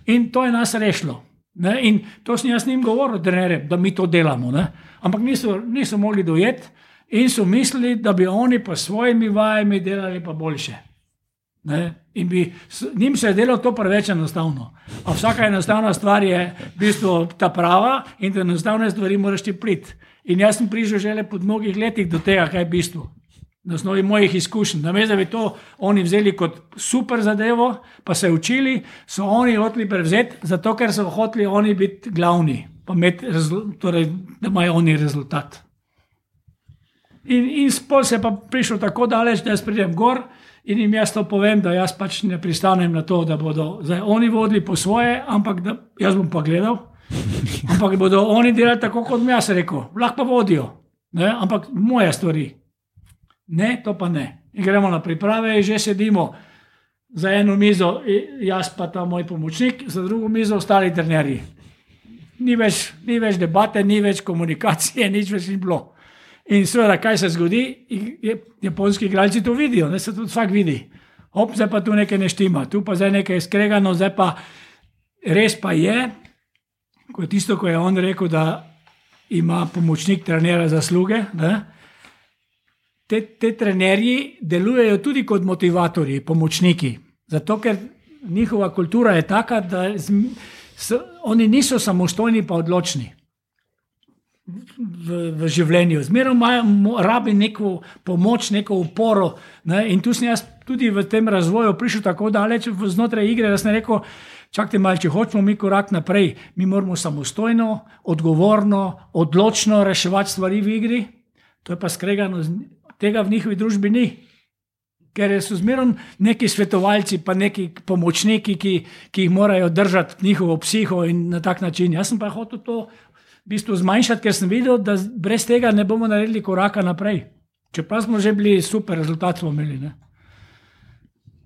[SPEAKER 3] In to je nas rešilo. Ne? In to sem jaz njim govoril, trenere, da mi to delamo. Ne? Ampak niso, niso mogli dojeti in so mislili, da bi oni pa svojimi vajami delali pa boljše. Bi, njim se je delo to preveč enostavno. A vsaka enostavna stvar je v bistvu ta prava in da enostavne stvari moraš ti priti. In jaz sem prišel že po mnogih letih do tega, kaj je bistvo. Na osnovi mojih izkušenj. Na mestu, da bi to oni vzeli kot super zadevo, pa se učili, so oni hoteli prevzeti, zato ker so hoteli oni biti glavni, torej, da imajo oni rezultat. In, in spol se je pa prišel tako daleč, da jaz pridem gor in jim jaz to povem, da jaz pač ne pristanem na to, da bodo zdaj oni vodili po svoje, ampak da, jaz bom pa gledal. Ampak bodo oni delali tako, kot mi jaz rekel, lahko pa vodijo, ne? ampak moje stvari. Ne, to pa ne. In gremo na priprave, že sedimo za eno mizo, jaz pa ta moj pomočnik, za drugo mizo ostali trenerji. Ni več, ni več debate, ni več komunikacije, nič več ni bilo. In seveda, kaj se zgodi, japonski igralci to vidijo, da se to vsak vidi. Op, zdaj pa tu nekaj ne štima, tu pa zdaj nekaj skregano, zdaj pa res pa je, kot tisto, ko je on rekel, da ima pomočnik trenera zasluge. Ne? Te, te trenerji delujejo tudi kot motivatorji, pomočniki. Zato, ker njihova kultura je taka, da z, s, oni niso samostojni, pa odločni v, v življenju. Zmeraj rabi neko pomoč, neko uporo. Ne? In tu sem jaz tudi v tem razvoju prišel tako daleč znotraj igre, da sem rekel. Čakajte, malo, če hočemo mi korak naprej, mi moramo samostojno, odgovorno, odločno reševati stvari v igri. To je pa skregano, tega v njihovi družbi ni. Ker so zmeraj neki svetovalci, pa neki pomočniki, ki, ki jih morajo držati njihovo psiho in na tak način. Jaz sem pa hotel to v bistvu zmanjšati, ker sem videl, da brez tega ne bomo naredili koraka naprej. Čeprav smo že bili super, rezultat smo imeli. Ne?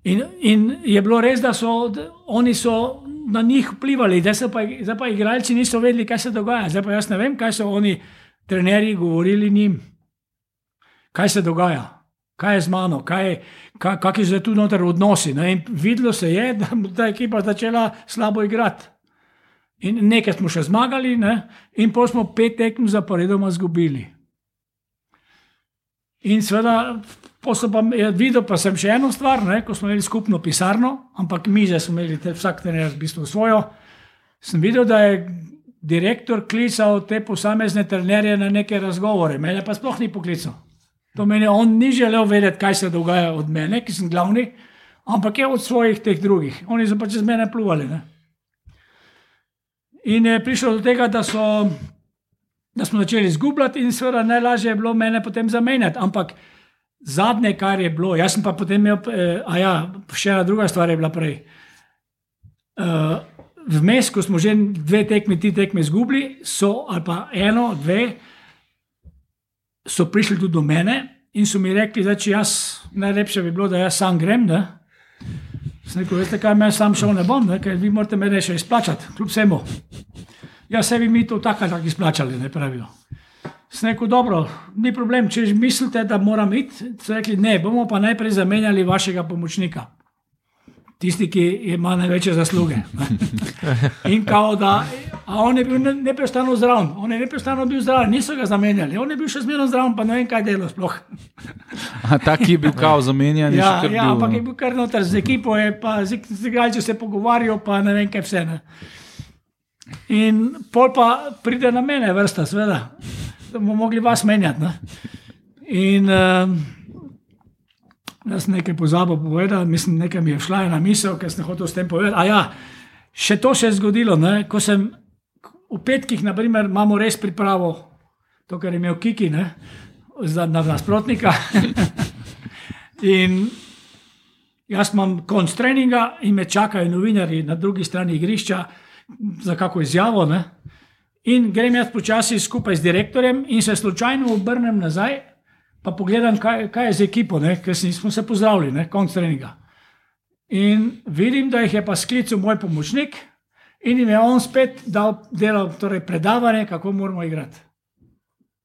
[SPEAKER 3] In, in je bilo res, da so da oni so na njih vplivali, zdaj pa, zdaj pa igralci niso vedeli, kaj se dogaja. Zdaj pa jaz ne vem, kaj so oni, trenerji, govorili njim, kaj se dogaja, kaj je z mano, kaj, kaj, kakšni so tu noter odnosi. Videlo se je, da je ta ekipa začela slabo igrati. In nekaj smo še zmagali, ne? in pa smo pet tekem zaporedoma izgubili. In seveda, videl pa sem še eno stvar, ne? ko smo imeli skupno pisarno, ampak mize smo imeli, te, vsak trener v bistvu svojo. Sem videl, da je direktor klical te posamezne trenerje na neke razgovore, mene pa sploh ni poklical. To meni on ni želel vedeti, kaj se dogaja od mene, ki sem glavni, ampak je od svojih teh drugih. Oni so pač z mene pluvali. Ne? In je prišlo do tega, da, so, da smo začeli izgubljati, in seveda najlažje je bilo mene potem zamenjati. Ampak zadnje, kar je bilo, jaz sem pa potem imel, eh, a ja, še ena druga stvar je bila prej. Uh, Vmes, ko smo že dve tekmi, ti tekmi izgubili, so ali pa eno, dve, so prišli tudi do mene in so mi rekli, da če jaz najlepše bi bilo, da jaz sam grem. Ne? Sem rekel, veste kaj, me sam šel ne bom, ne? ker vi morate me še izplačati, kljub vsemu. Ja, se vi mi to tako tako izplačali, ne pravijo. Sem rekel, dobro, ni problem, če mislite, da moram iti, so rekli, ne, bomo pa najprej zamenjali vašega pomočnika tisti, ki ima največje zasluge. In kao da, a on je bil neprestano zdrav, on je neprestano bil zdrav, niso ga zamenjali, on je bil še zmerno zdrav, pa ne vem, kaj delo sploh.
[SPEAKER 2] Tak je bil kao zamenjan.
[SPEAKER 3] Ja, ja ampak je bil kar noter z ekipo, je pa z, igralci se pogovarjal, pa ne vem, kaj vse. Ne. In pol pa pride na mene, vrsta, seveda, da bomo mogli vas menjati. Ne. In uh, Jaz sem nekaj pozabil povedati, mislim, nekaj mi je šla ena misel, ker sem hotel s tem povedati. Ja, še to se je zgodilo, ne? ko sem v petkih, naprimer, imamo res pripravo, to, kar je imel Kiki, ne? za nasprotnika. in jaz imam konc treninga in me čakajo novinari na drugi strani igrišča za kako izjavo. Ne? In grem jaz počasi skupaj z direktorjem in se slučajno obrnem nazaj pa pogledam, kaj, kaj je z ekipo, ker smo se pozdravili, konc treninga. In vidim, da jih je pa sklical moj pomočnik in jim je on spet dal delo, torej predavanje, kako moramo igrati.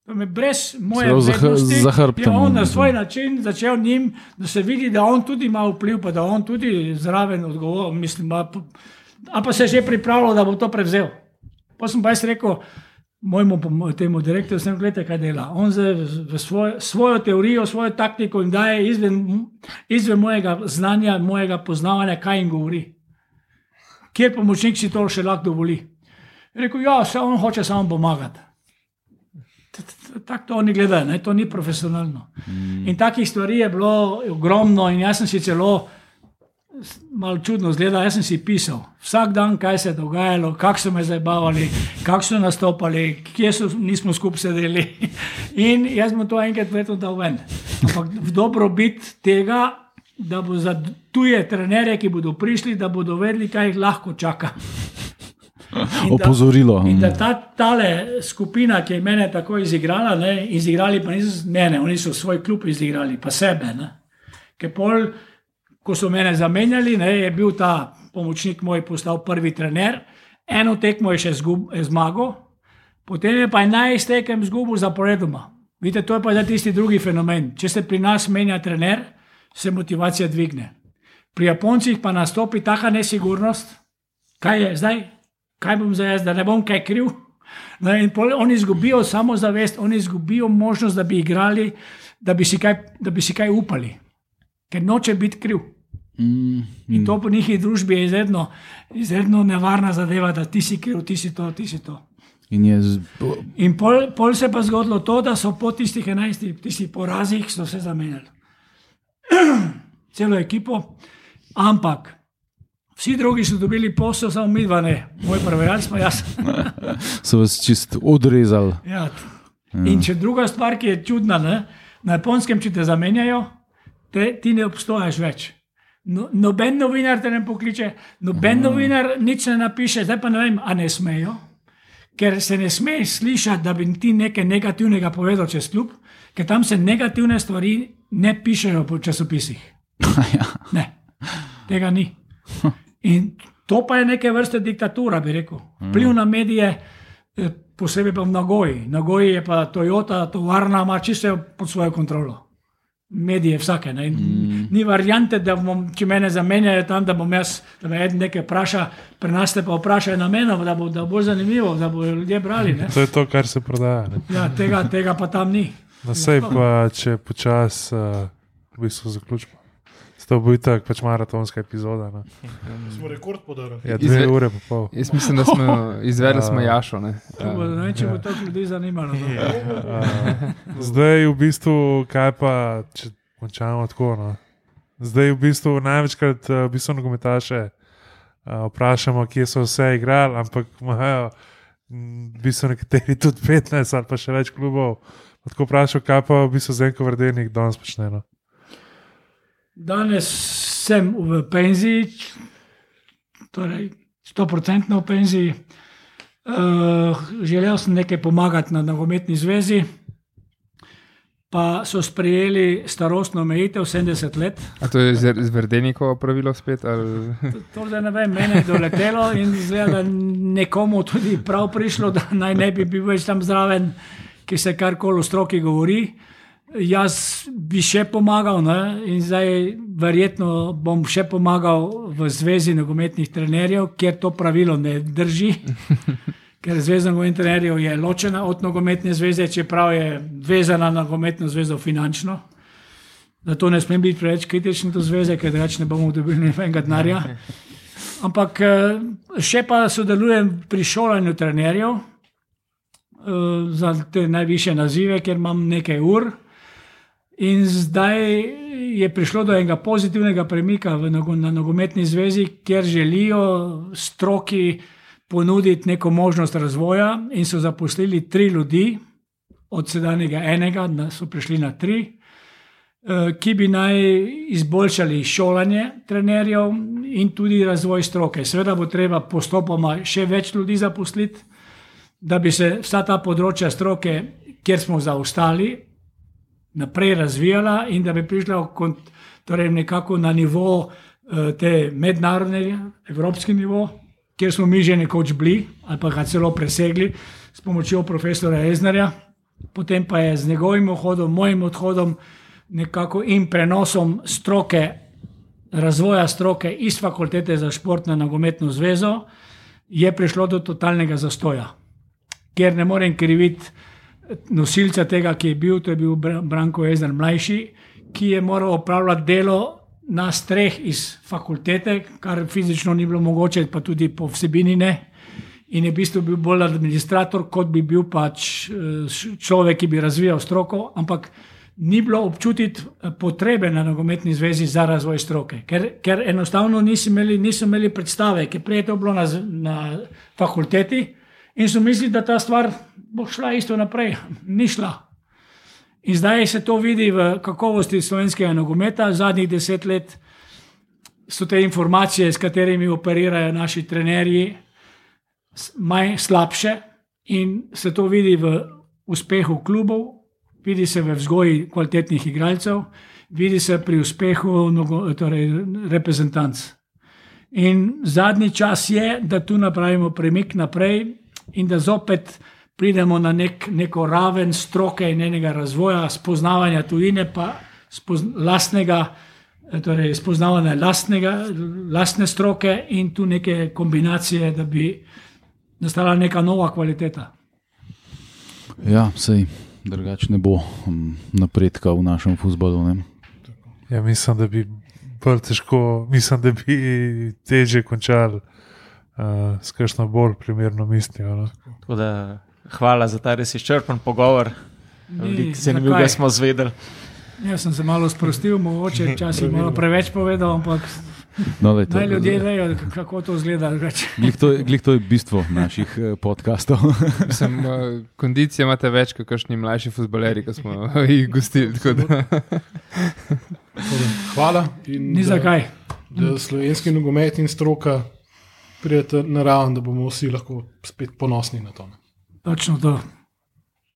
[SPEAKER 3] Brez moje
[SPEAKER 2] zahrbtnosti
[SPEAKER 3] je on na svoj način začel njim, da se vidi, da on tudi ima vpliv, pa da on tudi zraven odgovoril. Mislim, a pa se je že pripravljal, da bo to prevzel. Pa sem pa jaz rekel, mojemu temu direktorju, sem gledal, kaj dela. On za svoj, svojo teorijo, svojo taktiko in daje izven, izven mojega znanja, mojega poznavanja, kaj jim govori. Kjer pomočnik si to še lahko dovoli. Rekel, ja, vse on hoče samo pomagati. Tako to oni gledajo, to ni profesionalno. Mm. In takih stvari je bilo ogromno, in jaz sem si celo malo čudno zgleda. Jaz sem si pisal vsak dan, kaj se je dogajalo, kako so me zabavali, kako so nastopali, kje so, nismo skupaj sedeli. In jaz sem to enkrat vedno dal ven. Ampak v dobrobit tega, da bo za tuje trenere, ki bodo prišli, da bodo vedeli, kaj jih lahko čaka.
[SPEAKER 2] In Opozorilo.
[SPEAKER 3] Da, in da ta tale skupina, ki je mene tako izigrala, ne, izigrali pa niso mene, oni so svoj klub izigrali, pa sebe. Ker pol ko so mene zamenjali, ne, je bil ta pomočnik moj postal prvi trener, eno tekmo je še zgub, je zmagal, potem je pa enajst tekem zgubil zaporedoma. Vidite, to je pa tisti drugi fenomen. Če se pri nas menja trener, se motivacija dvigne. Pri Japoncih pa nastopi taka nesigurnost, kaj je zdaj, kaj bom zdaj jaz, da ne bom kaj kriv. No, oni izgubijo samozavest, oni izgubijo možnost, da bi igrali, da bi si kaj, bi si kaj upali, ker noče biti kriv.
[SPEAKER 2] Mm,
[SPEAKER 3] In to po njihovi družbi je izredno, izredno nevarna zadeva, da ti si kriv, ti si to, ti si to.
[SPEAKER 2] in je z,
[SPEAKER 3] In pol, pol se je pa zgodilo to, da so po tistih enajstih, tistih porazih, so se zamenjali. Celo ekipo, ampak vsi drugi so dobili posel, samo mi dva ne, moj prevajalec pa jaz.
[SPEAKER 2] so vas čist odrezali.
[SPEAKER 3] Ja. In če druga stvar, ki je čudna, ne? na japonskem, če te zamenjajo, te, ti ne obstojiš več. No, noben novinar te ne pokliče, noben novinar nič ne napiše, zdaj pa ne vem, a ne smejo. Ker se ne sme slišati, da bi ti nekaj negativnega povedal čez klub, ker tam se negativne stvari ne pišejo po časopisih.
[SPEAKER 2] ja.
[SPEAKER 3] Ne, tega ni. In to pa je neke vrste diktatura, bi rekel. Vpliv na medije, eh, posebej pa v Nagoji. Nagoji je pa Toyota, tovarna, ima čisto pod svojo kontrolo. Medije vsake. Ne? Mm. Ni variante, da bom, če mene zamenjajo tam, da bom jaz, da me eden nekaj vpraša, pri nas te pa vprašajo na meno, da bo, da bo zanimivo, da bo ljudje brali. Ne?
[SPEAKER 6] To je to, kar se prodaja. Ne?
[SPEAKER 3] Ja, tega, tega pa tam ni.
[SPEAKER 6] No, sej pa, če počasi uh, v bistvu zaključimo. To bo itak pač maratonska epizoda. Ne?
[SPEAKER 1] Smo rekord podarili.
[SPEAKER 6] Ja, dve
[SPEAKER 4] Izve-
[SPEAKER 6] ure pa pol.
[SPEAKER 4] Jaz mislim, da smo izvedli smo Jašo. Ne?
[SPEAKER 3] To bo, ne vem, če bo to ljudi zanimalo. No.
[SPEAKER 6] Uh, zdaj, v bistvu, kaj pa, če končamo tako. No? Zdaj, v bistvu, največkrat uh, v bistvu nogometaše uh, vprašamo, kje so vse igrali, ampak imajo v bistvu nekateri tudi 15 ali pa še več klubov. Pa Tako vprašam, kaj pa v bistvu Zenko Vrdenik danes počne. No?
[SPEAKER 3] Danes sem v penziji, torej 100% v penziji. Uh, želel sem nekaj pomagati na nogometni zvezi, pa so sprejeli starostno omejitev 70 let.
[SPEAKER 4] A to je z- zverdenikovo pravilo spet? Ali...
[SPEAKER 3] To zdaj ne vem, meni je doletelo in izgleda, da nekomu tudi prav prišlo, da naj ne bi bil več tam zraven, ki se karkoli v stroki govori. Jaz bi še pomagal ne? in zdaj verjetno bom še pomagal v Zvezi nogometnih trenerjev, kjer to pravilo ne drži. Ker Zveza nogometnih trenerjev je ločena od nogometne zveze, čeprav je vezana na nogometno zvezo finančno. Zato ne smem biti preveč kritičen do zveze, ker drugače ne bomo dobili nobenega denarja. Ampak eh, še pa sodelujem pri šolanju trenerjev eh, za te najviše nazive, ker imam nekaj ur. In zdaj je prišlo do enega pozitivnega premika na nogometni zvezi, kjer želijo stroki ponuditi neko možnost razvoja, in so zaposlili tri ljudi, od sedanjega enega, da so prišli na tri, eh, ki bi naj izboljšali šolanje trenerjev in tudi razvoj stroke. Seveda bo treba postopoma še več ljudi zaposliti, da bi se vsa ta področja stroke, kjer smo zaostali, naprej razvijala in da bi prišla kont- torej nekako na nivo eh, te mednarodne, evropski nivo, kjer smo mi že nekoč bili ali pa ga celo presegli s pomočjo profesora Eznarja, potem pa je z njegovim odhodom, mojim odhodom nekako in prenosom stroke, razvoja stroke iz fakultete za šport na nogometno zvezo, je prišlo do totalnega zastoja, ker ne morem kriviti nosilca tega, ki je bil, to je bil Bra- Branko Ezner mlajši, ki je moral opravljati delo na streh iz fakultete, kar fizično ni bilo mogoče, pa tudi po vsebini ne. In je v bistvu bil bolj administrator, kot bi bil pač eh, človek, ki bi razvijal stroko, ampak ni bilo občutiti eh, potrebe na nogometni zvezi za razvoj stroke, ker, ker enostavno niso imeli, niso imeli predstave, ker prej je to bilo na, na fakulteti in so mislili, da ta stvar bo šla isto naprej. Ni šla. In zdaj se to vidi v kakovosti slovenskega nogometa. Zadnjih deset let so te informacije, s katerimi operirajo naši trenerji, manj slabše in se to vidi v uspehu klubov, vidi se v vzgoji kvalitetnih igralcev, vidi se pri uspehu torej, reprezentanc. In zadnji čas je, da tu napravimo premik naprej in da zopet pridemo na nek, neko raven stroke in enega razvoja, spoznavanja tujine, pa spoz, lastnega eh, torej spoznavanje lastnega, lastne stroke in tu neke kombinacije, da bi nastala neka nova kvaliteta.
[SPEAKER 2] Ja, sej, drugače ne bo um, napredka v našem futbalu. Ne?
[SPEAKER 6] Ja, mislim, da bi bolj težko, mislim, da bi teže končali uh, s kakšno bolj primerno mislijo. No?
[SPEAKER 5] Tako Da, hvala za ta res izčrpen pogovor.
[SPEAKER 3] Zakaj?
[SPEAKER 5] da smo zvedeli.
[SPEAKER 3] Jaz sem se malo sprostil, mogoče včasih malo preveč povedal, ampak
[SPEAKER 2] No, lejte,
[SPEAKER 3] naj ljudje vejo, kako to izgleda.
[SPEAKER 2] Glih to, glih to je bistvo naših eh, podkastov.
[SPEAKER 4] Sem, uh, kondicije imate več kot kakšni mlajši futbaleri, ki smo jih gostili.
[SPEAKER 1] Hvala. In
[SPEAKER 3] Ni
[SPEAKER 1] da-
[SPEAKER 3] zakaj.
[SPEAKER 1] Da slovenski nogomet in stroka pridete na raven, da bomo vsi lahko spet ponosni na to.
[SPEAKER 3] Točno to.